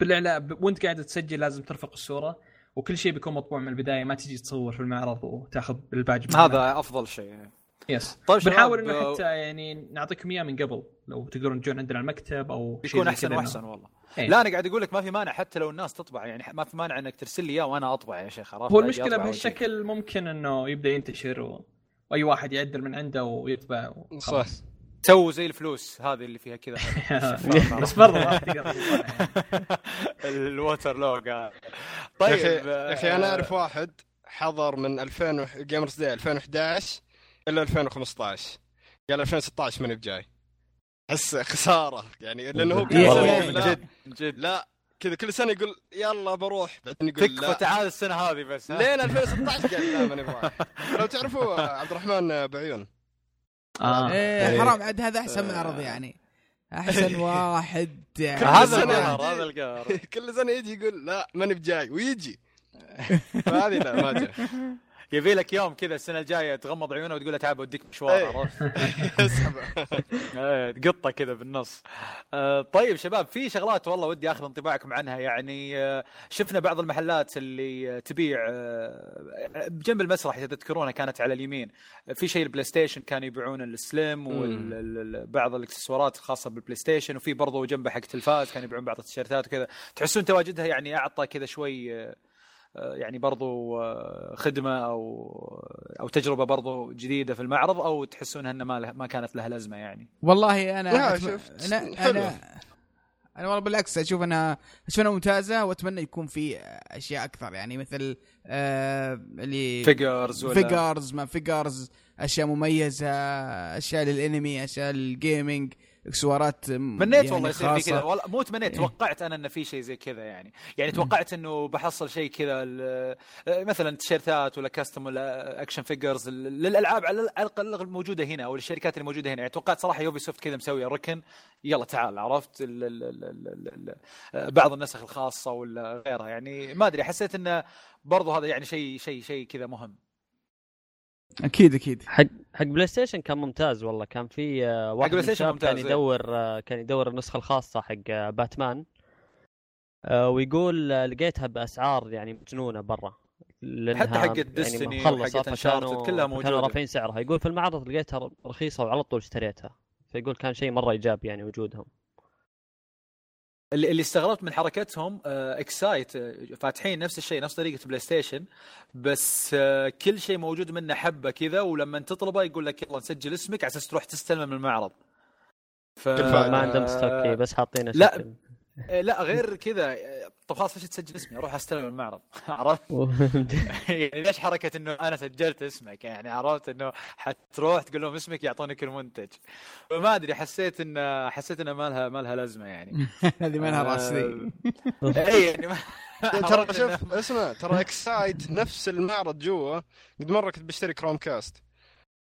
بالاعلام وأنت قاعد تسجل لازم ترفق الصورة وكل شيء بيكون مطبوع من البداية ما تجي تصور في المعرض وتاخذ الباج. هذا أفضل شيء يس طيب بنحاول إنه آه، حتى يعني نعطيكم اياه من قبل لو تقدرون تجون عندنا المكتب أو شيء يكون أحسن وأحسن والله إيه. لا أنا قاعد أقول لك ما في مانع حتى لو الناس تطبع يعني ما في مانع إنك ترسل لي إياه وأنا أطبع يا شيخ عرفت هو المشكلة. بهالشكل ممكن إنه يبدأ ينتشر و... وأي واحد يعدل من عنده ويطبع صح وخلاص. تو زي الفلوس هذه اللي فيها كذا بس برضه يعني. ال water logo طيب يا أخي أنا آه، أعرف واحد حضر من 2000 Gamers Day 2011 إلى 2015 قال 2016 ماني بجاي. أحس خسارة. يعني لأنه هو كل سنة من جد من جد. لا كذا كل سنة يقول يلا بروح. بعدين يقول تكفى تعال السنة هذه بس؟ لين 2016 قال لا ماني برايح لو تعرفوا عبد الرحمن بعيون. آه. إيه. يعني- حرام عاد هذا أحسن معرض يعني. أحسن واحد. يعني هذا سنة القهر يجي. هذا القهر. كل سنة يجي يقول لا ماني بجاي ويجي. فهذه لا ما جاء. يبي لك يوم كذا السنة الجاية تغمض عيونه وتقول له تعال بوديك مشوار إيه. عرفت؟ إيه، تقطه كذا بالنص. آه، طيب شباب في شغلات والله ودي آخذ انطباعكم عنها. يعني آه، شفنا بعض المحلات اللي آه، تبيع بجنب المسرح إذا تذكرونها كانت على اليمين. في شيء ال PlayStation كانوا يبيعون ال Slim وبعض الإكسسوارات الخاصة بال PlayStation وفي برضه جنبه حق تلفاز كانوا يبيعون بعض التيشيرتات وكذا. تحسون تواجدها يعني أعطى كذا شوي يعني برضو آه، خدمة أو أو تجربة برضو جديدة في المعرض أو تحسونها إنها ما, له- ما كانت لها لازمة يعني والله أنا لا، أتم- شفت. أنا. أنا أنا والله بالعكس أشوف إنها أشوف انها ممتازة وأتمنى يكون في أشياء أكثر يعني مثل آه اللي figures ولا figures ما figures أشياء مميزة أشياء للأنمي أشياء لل gaming اكسسوارات تمنيت والله يصير في كذا. والله مو تمنيت توقعت أنا انه في شيء زي كذا يعني. يعني توقعت إنه بحصل شيء كذا مثلا تيشيرتات ولا custom ولا action figures للألعاب على الأقل الموجودة هنا أو الشركات اللي موجوده هنا. يعني توقعت صراحة يوبي سوفت كذا مسوية ركن. يلا تعال عرفت؟ ال ال ال ال ال ال بعض النسخ الخاصة ولا غيرها. يعني ما أدري حسيت إنه برضو هذا يعني شيء شيء شيء كذا مهم. أكيد أكيد. حق حق بلاي ستيشن كان ممتاز والله. كان في آه، واحد بلاي من ستيشن الشباب كان ممتاز، إيه. يدور آه، كان يدور النسخة الخاصة حق آه، باتمان ويقول لقيتها بأسعار يعني مجنونة برا. حتى يعني مخلصة وحقت Uncharted فكانوا كلها كانوا موجودة. رافعين سعرها. يقول في المعرض لقيتها رخيصة وعلى طول اشتريتها. فيقول كان شيء مرة إيجابي يعني وجودهم. اللي اللي استغربت من حركتهم آه، اكسايت آه، فاتحين نفس الشيء نفس طريقة بلاي ستيشن بس آه، كل شيء موجود منه حبة كذا ولما تطلبه يقول لك يلا نسجل اسمك على أساس تروح تستلمه من المعرض ف... ما عندهم stock بس حاطينه لا. آه، لا غير كذا. آه، طب خلاص ليش تسجل اسمي؟ أروح استلم المعرض. عرفت؟ يعني ليش حركة إنه أنا سجلت اسمك؟ يعني عرفت إنه حتروح تقول لهم اسمك يعطونك المنتج. فما أدري حسيت إن حسيت إنه ما لها ما لها لازمة يعني. هذه ما لها راس ذي اي يعني ما ترى شوف اسمع ترى اكسايت نفس المعرض جوا. قد مرة كنت بشتري كروم كاست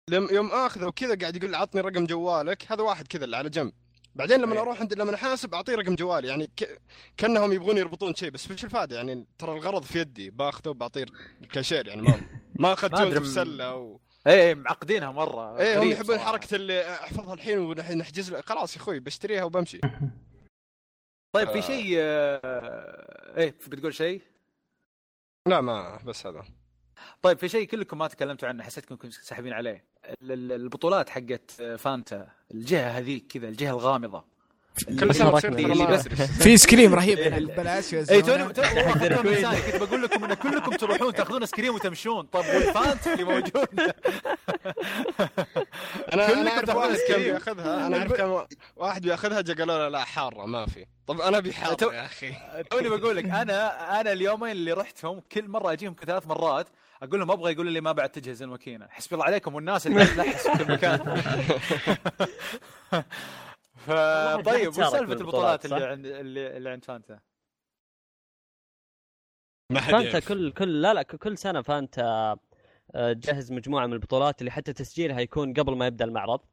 لم يوم آخذه وكذا قاعد يقول عطني رقم جوالك. هذا واحد كذا اللي على جنب. بعدين لما إيه. أروح عند لما أحاسب أعطيه رقم جوالي يعني ك... كأنهم يبغون يربطون شيء بس وش الفائده يعني ترى الغرض في يدي باخذه وبعطيه الكاشير يعني ما ما اخذ ما جوز أدري في سله و... إيه إيه، معقدينها مرة إيه هم يحبون. حركة اللي أحفظها الحين ونحجز له خلاص يا أخوي بشتريها وبمشي طيب في آه. شيء آه، إيه بتقول شيء؟ لا ما بس هذا طيب في شيء كلكم ما تكلمتوا عنه حسيتكم كنتم ساحبين عليه البطولات حقت فانتا. الجهة هذيك كذا الجهة الغامضة. كل سنة في ايسكريم رهيب. إيه. ببلاش اي توني. كنت بقول لكم إن كلكم تروحون تاخذون ايسكريم وتمشون. طب والفانتا اللي موجود؟ أنا أنا أعرف واحد. بياخذها. أنا أعرف كان واحد بياخذها جا قالوا له لا حارة ما في. طب أنا ابي حارة يا أخي. توني بقول لك أنا أنا اليومين اللي رحتهم كل مرة أجيهم ثلاث مرات أقول لهم أبغى يقولوا لي ما بعد تجهز الماكينه حسبي الله عليكم والناس اللي تلحس في كل مكان فطيب وش سالفه البطولات؟ اللي عند اللي, اللي عند فانتا؟ ما حد فانتا. كل كل لا لا كل سنة فانتا آه، تجهز مجموعة من البطولات اللي حتى تسجيلها يكون قبل ما يبدأ المعرض آه،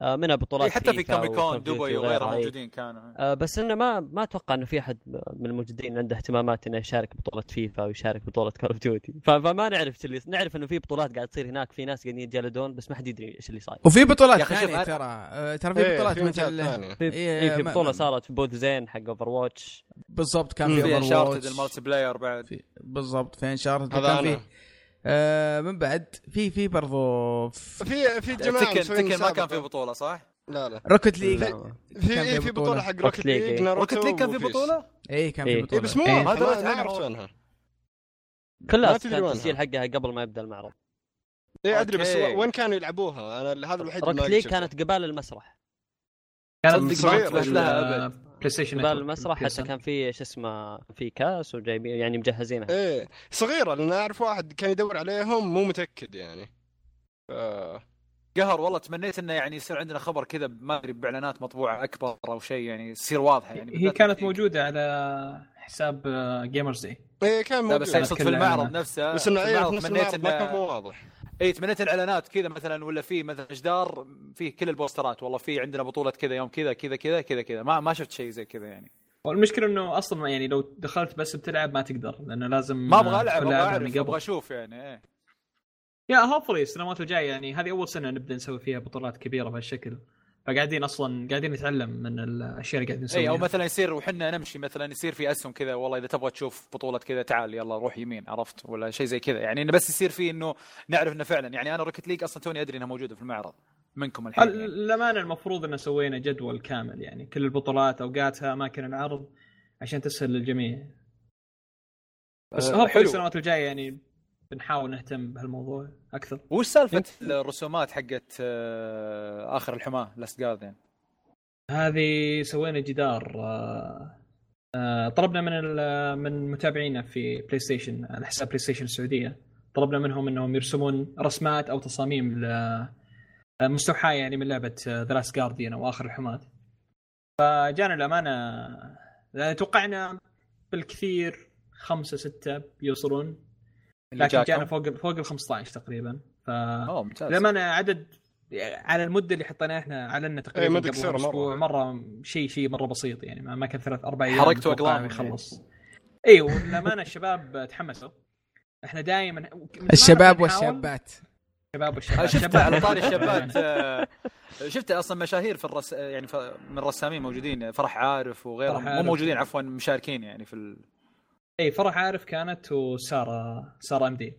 منها بطولات إيه، حتى في وكول أوف دبي وغيرها إيه. موجودين كانوا آه، بس إنه ما ما أتوقع إنه في أحد من الموجودين عنده اهتمامات إنه يشارك بطولة فيفا ويشارك بطولة كول اوف ديوتي فما نعرف إيش اللي نعرف إنه في بطولات قاعد تصير هناك في ناس قاعدين يتجلدون بس ما حد يدري إيش اللي صاير وفي بطولات ثانية ترى آه، ترى في إيه، بطولات مثل. في, إيه، إيه بطولة صارت في بود زين حق Overwatch بالضبط كان. في في Overwatch Uncharted ال multiplayer بعد بالضبط في Uncharted هذا كان في. آه من بعد في في برضو في في في جماعة Tekken Tekken ما كان. في بطولة صح؟ لا لا Rocket League. في كان إيه في. بطولة حق Rocket League، إيه. Rocket League كان في. بطولة؟ اي كان في إيه. اي بطوله بس مو إيه. هذا ما. عرفت وينها كلها. التسجيل حقها قبل ما يبدأ المعرض اي أدري بس. وين كانوا يلعبوها أنا هذا الوحيد اللي Rocket League. كانت قبال المسرح كانت انتبهت لها ابد بلاي ستيشن قبال network المسرح حتى. كان في شو اسمه في كاس وجايبين يعني مجهزينها إيه صغيرة لأن أعرف واحد كان يدور عليهم مو متأكد يعني. ف... قهر والله تمنيت إنه يعني يصير عندنا خبر كذا ما أدري بإعلانات مطبوعة أكبر أو شيء يعني تصير واضحه يعني هي كانت موجودة على حساب Gamers Day. إيه كان بس موجود. اقصد في المعرض. نفسه بس إنه إيه في نفس تمنيت المعرض ما كان مو واضح. اي تمنيت الإعلانات كذا مثلا ولا في مثلا جدار فيه كل البوسترات. والله في عندنا بطولة كذا يوم كذا كذا كذا كذا كذا. ما ما شفت شيء زي كذا يعني. والمشكلة إنه أصلا يعني لو دخلت بس بتلعب ما تقدر لأنه لازم ما أبغى ألعب أبغى أعرف. أبغى أشوف يعني إيه. يا hopefully السنوات الجاية يعني هذه أول سنة نبدأ نسوي فيها بطولات كبيرة بهالشكل. فقاعدين أصلا قاعدين نتعلم من الأشياء اللي قاعدين نسويها اي أو مثلا يصير وحنا نمشي مثلا يصير في أسهم كذا والله إذا تبغى تشوف بطولة كذا تعال يلا روح يمين عرفت؟ ولا شيء زي كذا. يعني إنه بس يصير في إنه نعرف إنه فعلا. يعني أنا Rocket League أصلا توني أدري إنها موجودة في المعرض منكم الحين يعني. الامانه المفروض ان سوينا جدول كامل يعني كل البطولات اوقاتها أماكن العرض عشان تسهل للجميع. بس آه، hopefully حلو. السنوات الجاية يعني بنحاول نهتم بهالموضوع أكثر. وش سالفة الرسومات حقت آه، آخر الحماة Last Guardian هذه سوينا جدار آه، آه، طلبنا من من متابعينا في بلاي ستيشن على حساب بلاي ستيشن السعودية طلبنا منهم إنهم يرسمون رسمات أو تصاميم مستوحاة يعني من لعبة The Last Guardian أو آخر الحماة. فجانا الأمانة يعني توقعنا بالكثير خمسة ستة بيوصلون لكن؟ جانا فوق فوق ال 15 تقريبا. ف أوه ممتاز. للامانه عدد على المدة اللي حطيناها إحنا أعلنا إيه، تقريبا مدة قبل أسبوع مرة. شيء شيء مرة بسيط يعني ما ما كان ثلاث أربع أيام حركتوا أتوقع أقلامهم يخلص. اي والامانه الشباب تحمسوا. إحنا دائما الشباب والشابات. الشباب والشباب شفت الشباب على طاري الشابات آه، شفت أصلا مشاهير في الرس يعني من الرسامين موجودين فرح عارف وغيرهم. مو عارف. موجودين عفوا مشاركين يعني في ال... إي فرح عارف كانت وسارة سارة إم دي.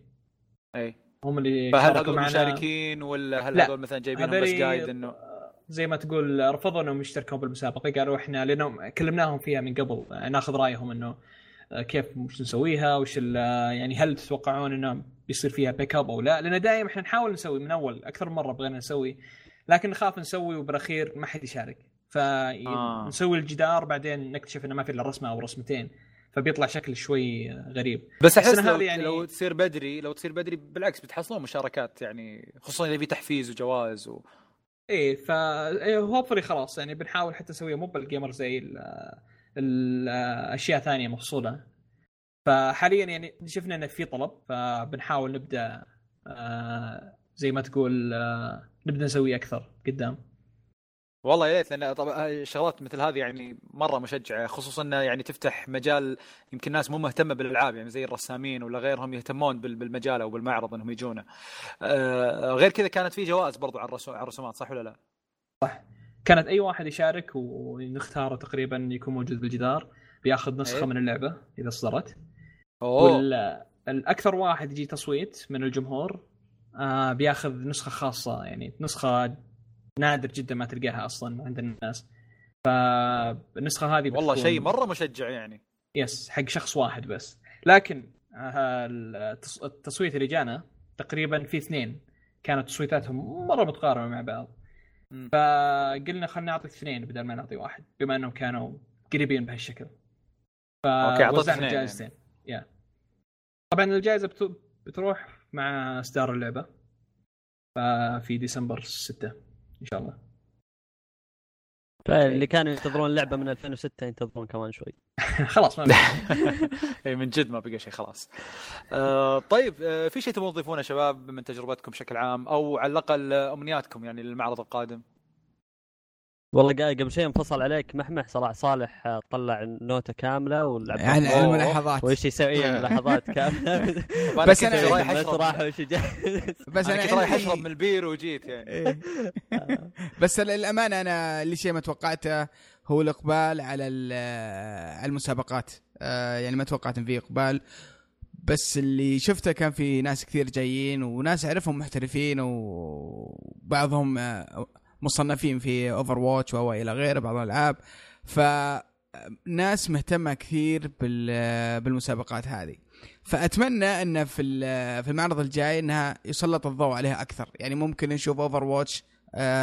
إي. هم اللي فهل هذول معنا. مشاركين ولا هل. هذول مثلا جايبينهم بس قايد انه زي ما تقول رفضوا إنهم يشتركون بالمسابقة. قالوا إحنا لانهم كلمناهم فيها من قبل ناخذ رأيهم إنه آه، كيف وش نسويها وش آه، يعني هل تتوقعون إنه بيصير فيها pick up أو لا. لأن دائما إحنا نحاول نسوي من أول أكثر من مرة بغينا نسوي لكن نخاف نسوي وبالأخير ما حد يشارك. آه. فنسوي الجدار بعدين نكتشف إنه ما في إلا رسمة أو رسمتين. فبيطلع شكل شوي غريب. بس أحس لو, يعني- لو تصير بدري لو تصير بدري بالعكس بتحصلون مشاركات يعني خصوصا إذا في تحفيز وجوائز و... إيه ف hopefully خلاص يعني بنحاول حتى نسويها. مو بال Gamers Day ال- الاشياء ثانية مفصوله فحاليا يعني شفنا إنه في طلب فبنحاول نبدأ آه زي ما تقول آه نبدأ نسوي أكثر قدام. والله يا ليت لأن طبعا شغلات مثل هذه يعني مرة مشجعة خصوصا إنها يعني تفتح مجال يمكن ناس مو مهتمة بالألعاب يعني زي الرسامين ولا غيرهم يهتمون بال- بالمجال أو بالمعرض إنهم يجونا. آه غير كذا كانت في جوائز برضو على الرسو- على الرسومات صح ولا لا؟ كانت أي واحد يشارك ونختاره تقريبا يكون موجود بالجدار بياخذ نسخة إيه. من اللعبة إذا اصدرت أوه والاكثر واحد يجي تصويت من الجمهور آه بياخذ نسخة خاصة يعني نسخة نادر جدا ما تلقاها أصلا عند الناس. فالنسخه هذه والله بتكون- شيء مرة مشجع يعني. يس حق شخص واحد بس. لكن آه، التص- التصويت اللي جانا تقريبا في اثنين. كانت تصويتاتهم مرة متقاربة مع بعض. فقلنا خلينا نعطي اثنين بدل ما نعطي واحد بما إنهم كانوا قريبين بهالشكل. فوزعنا اثنين الجائزتين. يا طبعا الجائزة بت- بتروح مع اصدار اللعبة. ففي ديسمبر 6 إن شاء الله فاللي كانوا ينتظرون اللعبه من 2006 ينتظرون كمان شوي خلاص ما اي من جد ما بقى شيء خلاص. آه طيب آه في شيء تبغون تضيفونه شباب من تجربتكم بشكل عام أو على الأقل أمنياتكم يعني للمعرض القادم؟ والله قبل شيء انفصل عليك محمح صلاح صالح آه، طلع نوتة كاملة ولعب يعني. الملاحظات وش يسوي؟ ملاحظات كاملة. بس أنا- رايح أشرب. راح وش جاء بس أنا أنا كنت رايح أشرب من البير وجيت يعني. بس للامانه أنا اللي شيء ما توقعته هو الإقبال على ال- على المسابقات. آه، يعني ما توقعت إن في إقبال. بس اللي شفته كان في ناس كثير جايين وناس أعرفهم محترفين وبعضهم آه، مصنفين في Overwatch أو إلى غيره بعض الألعاب. ف ناس مهتمة كثير بال- بالمسابقات هذه. فأتمنى إن في ال- في المعرض الجاي إنها يسلط الضوء عليها أكثر. يعني ممكن نشوف Overwatch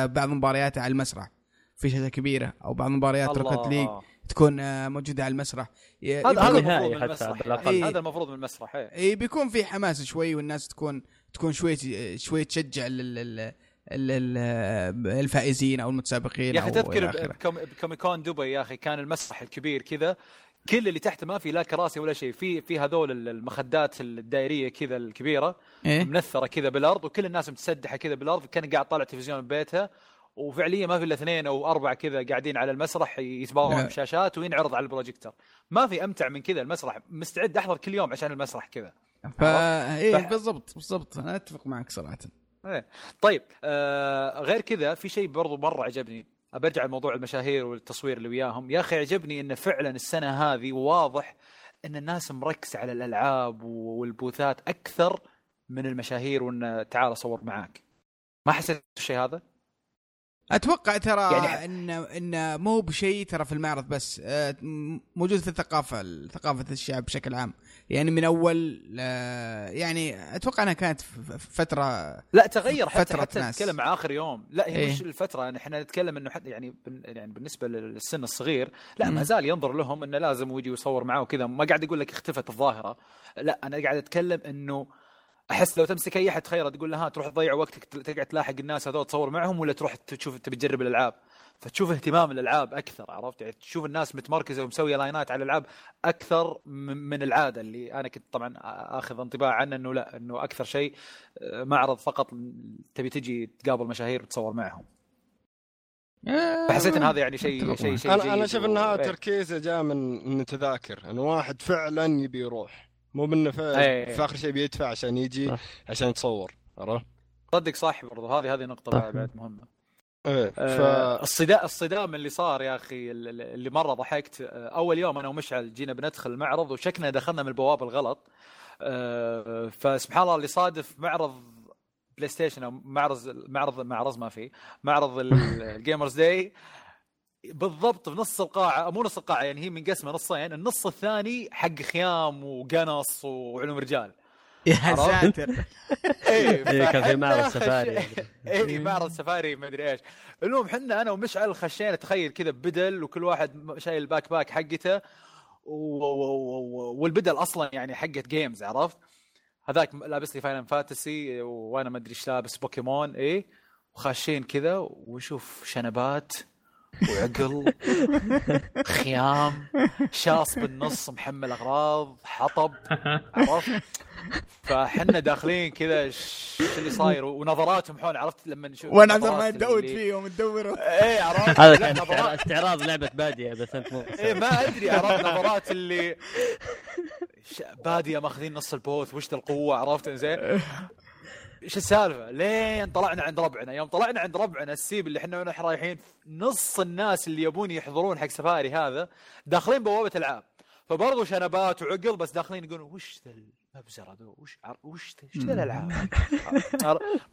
بعض مبارياتها على المسرح. في شاشة كبيرة أو بعض مباريات Rocket League. تكون آه، موجودة على المسرح. ي- هذا المفروض من حتى المسرح. هذا المفروض من المسرح إيه. اي بيكون في حماس شوي والناس تكون تكون شوي شوي تشجع الفائزين أو المتسابقين يا أخي تذكر بكوميكون دبي يا أخي كان المسرح الكبير كذا كل اللي تحته ما في لا كراسي ولا شيء في في هذول المخدات الدائرية كذا الكبيرة إيه؟ منثرة كذا بالأرض وكل الناس متسدحة كذا بالأرض كان قاعد طالع تلفزيون من بيتها وفعليا ما في إلا اثنين أو أربعة كذا قاعدين على المسرح يتباوعون. بشاشات وينعرض على البروجيكتور ما في أمتع من كذا المسرح. مستعد أحضر كل يوم عشان المسرح كذا. فا إيه فح- بالضبط بالضبط. أنا أتفق معك صراحة. إيه. طيب آه غير كذا في شيء برضو مرة عجبني برجع لموضوع المشاهير والتصوير اللي وياهم يا أخي عجبني انه فعلا السنة هذه واضح إن الناس مركزه على الألعاب والبوثات أكثر من المشاهير وإن تعال صور معاك ما حسيت الشيء هذا؟ أتوقع ترى يعني- ان إن مو بشيء ترى في المعرض بس آه، موجود في الثقافة ثقافة الشعب بشكل عام يعني من أول آه، يعني أتوقع إنها كانت فترة لا تغير حتى فترة حتى ناس. نتكلم مع آخر يوم لا هي إيه. مش الفترة يعني إحنا نتكلم إنه حتى يعني يعني بالنسبة للسن الصغير لا. ما زال ينظر لهم إنه لازم يجي يصور معاه وكذا ما قاعد أقول لك اختفت الظاهرة لا أنا قاعد أتكلم إنه أحس لو تمسك أي أحد تخيره تقول له ها تروح تضيع وقتك تقعد تلاحق الناس هذول تصور معهم ولا تروح تشوف تبي تجرب الألعاب فتشوف اهتمام الألعاب أكثر عرفت يعني تشوف الناس متمركزة ومسوية لاينات على الألعاب أكثر من من العادة اللي أنا كنت طبعا آخذ انطباع عنه إنه لا إنه أكثر شيء معرض فقط تبي تجي تقابل مشاهير وتصور معهم آه، فحسيت إن هذا يعني شيء شيء. شيء أنا أنا و- انها إيه. تركيزه جاء من من تذاكر انه واحد فعلا يبي يروح مو بانه في, إيه. في آخر شيء بيدفع عشان يجي صح. عشان يتصور عرفت؟ صدق صح برضو هذه هذه نقطة صح. بعد مهمة إيه آه، ف الصدام الصدام اللي صار يا أخي ال- اللي مرة ضحكت آه، أول يوم أنا ومشعل جينا بندخل المعرض وشكنا دخلنا من البوابه الغلط آه، فسبحان الله اللي صادف معرض PlayStation أو معرض معرض معرض ما في معرض ال- الـ Gamers Day بالضبط بنص القاعة مو نص القاعة يعني هي منقسمه نصين النص الثاني حق خيام وقنص وعلوم رجال. يا؟ ساتر. إيه إيه، كان في معرض سفاري. إيه معرض سفاري ما أدري إيش. المهم حنا أنا ومشعل خشينا تخيل كذا بدل وكل واحد شايل ال backpack حقته والبدل أصلا يعني حقت games عرفت؟ هذاك لابس لي Final Fantasy وأنا ما أدري إيش لابس بوكيمون إيه؟ وخاشين كذا وشوف شنبات. وعقل خيام شاص بالنص محمل أغراض حطب عرفت؟ فحنا داخلين كذا إيش اللي صاير؟ ونظراتهم حول عرفت؟ لما نشوف وأنا عبد الرحمن داود اللي- فيهم تدور إيه عرفت؟ هذا كان نظرات استعراض- لعبة بادية بس أنت مو إيه ما أدري عرفت؟ نظرات اللي ش- بادية ماخذين نص البوث وش القوة؟ عرفت؟ زين إيش السالفة؟ لين طلعنا عند ربعنا، يوم طلعنا عند ربعنا السيب اللي إحنا ونحن رايحين نص الناس اللي يبون يحضرون حق سفاري هذا داخلين بوابة العاب فبرضو شنبات وعقل بس داخلين يقولون وش ذا المبزره ذو وش عر- وش ذا إيش ذا الألعاب؟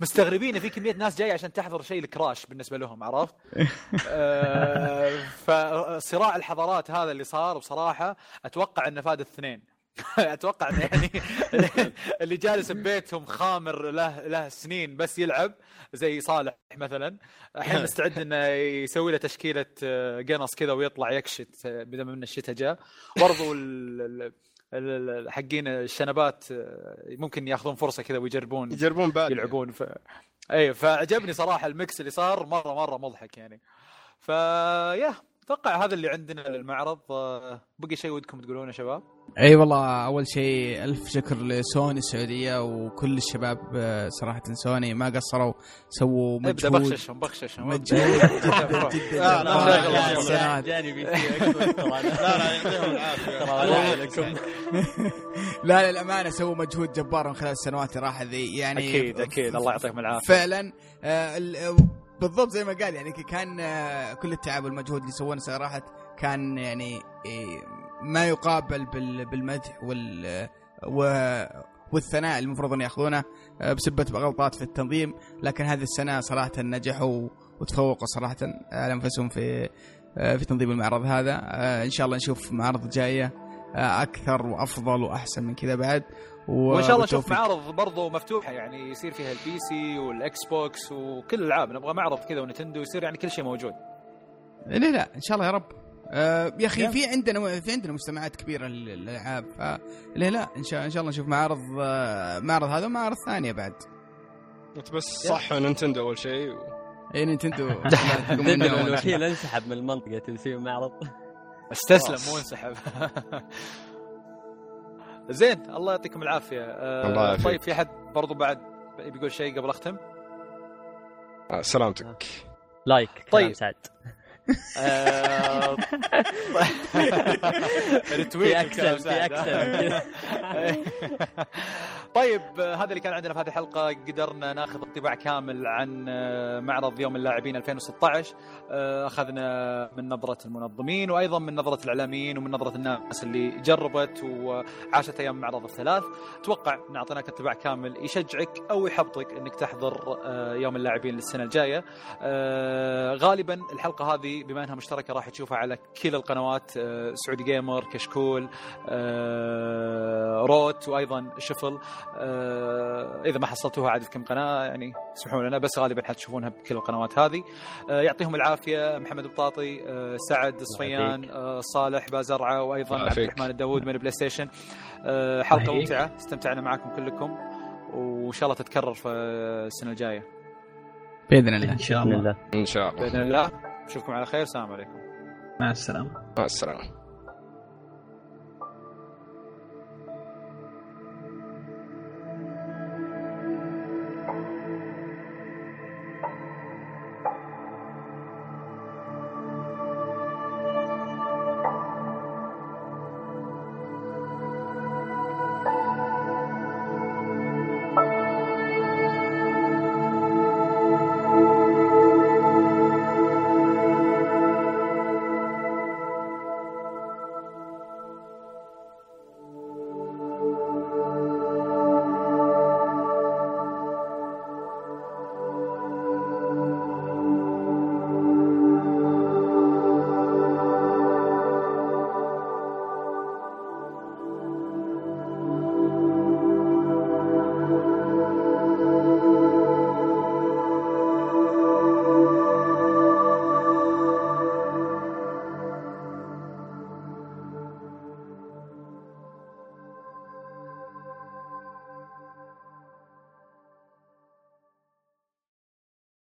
مستغربين في كمية ناس جاية عشان تحضر شيء ال crush بالنسبة لهم عرفت؟ آه، فصراع الحضارات هذا اللي صار بصراحة أتوقع إنه فاد الاثنين أتوقع إنه يعني اللي جالس ببيتهم خامر له له سنين بس يلعب زي صالح مثلا. الحين مستعد إنه يسوي له تشكيلة آه، قنص كذا ويطلع يكشت آه، بدل من الشتاء جاء. برضو حقين الشنبات آه، ممكن ياخذون فرصة كذا ويجربون يجربون بعد يلعبون. ف... اي فعجبني صراحة ال mix اللي صار مرة مرة مضحك يعني. فيا أتوقع هذا اللي عندنا للمعرض آه، بقي شيء ودكم تقولونه شباب؟ أي والله أول شيء ألف شكر لسوني السعودية وكل الشباب آه، صراحة سوني ما قصروا سووا ابدا مجهود بخششهم بخششهم. مجهود. جدا جدا لا، لا، للأمانة سووا مجهود جبار من خلال السنوات اللي راحت ذي. يعني أكيد أكيد. الله يعطيهم العافية. فعلا آه، ال- بالضبط زي ما قال يعني كان آه، كل التعب والمجهود اللي سووه صراحة كان يعني إيه، ما يقابل بال- بالمدح وال والثناء المفروض أن يأخذونه آه، بسبة غلطات في التنظيم. لكن هذه السنة صراحة نجحوا وتفوقوا صراحة على أنفسهم في آه، في تنظيم المعرض هذا. إن شاء الله نشوف معارض جاية أكثر وأفضل وأحسن من كذا بعد. وإن شاء الله نشوف. معارض برضو مفتوحة يعني يصير فيها ال PC وال Xbox وكل الالعاب نبغى معرض كذا ونتندو يصير يعني كل شيء موجود ليه لا إن شاء الله يا رب آه يا أخي. في عندنا في عندنا مجتمعات كبيرة للألعاب ف ليه لا إن شاء إن شاء الله نشوف معرض آه معرض هذا ومعرض ثانية بعد أنت بس صح نينتندو أول شيء و... اي نينتندو. الوكيل انسحب من المنطقة تسوي معرض استسلم. مو انسحب زين الله يعطيكم العافية آه، الله يعافيك. طيب في أحد برضو بعد بيقول شيء قبل أختم آه، سلامتك like طيب. سعد ريتويت في أكسل، في أكسل. طيب آه، هذا اللي كان عندنا في هذه الحلقة قدرنا ناخذ انطباع كامل عن آه، معرض يوم اللاعبين 2016 آه، أخذنا من نظرة المنظمين وأيضا من نظرة الإعلاميين ومن نظرة الناس اللي جربت وعاشت أيام معرض الثلاث. أتوقع أن أعطيناك انطباع كامل يشجعك أو يحبطك إنك تحضر آه، يوم اللاعبين للسنة الجاية. آه، غالبا الحلقة هذه بما انها مشتركة راح تشوفها على كل القنوات آه، سعودي جيمر كشكول آه، روت وأيضا شفل. آه، إذا ما حصلتوها عاد في كم قناة يعني اسمحوا لنا بس غالبا حتشوفونها بكل القنوات هذه. يعطيهم العافية محمد بطاطي آه، سعد الصفيان آه، صالح بازرعة وأيضا عبد. الرحمن الداود من PlayStation حلقة. ممتعة استمتعنا معكم كلكم وإن شاء الله تتكرر في السنة الجاية. بإذن الله ان شاء الله. إن شاء الله. بإذن الله. نشوفكم على خير السلام عليكم. مع السلامة. مع السلامة.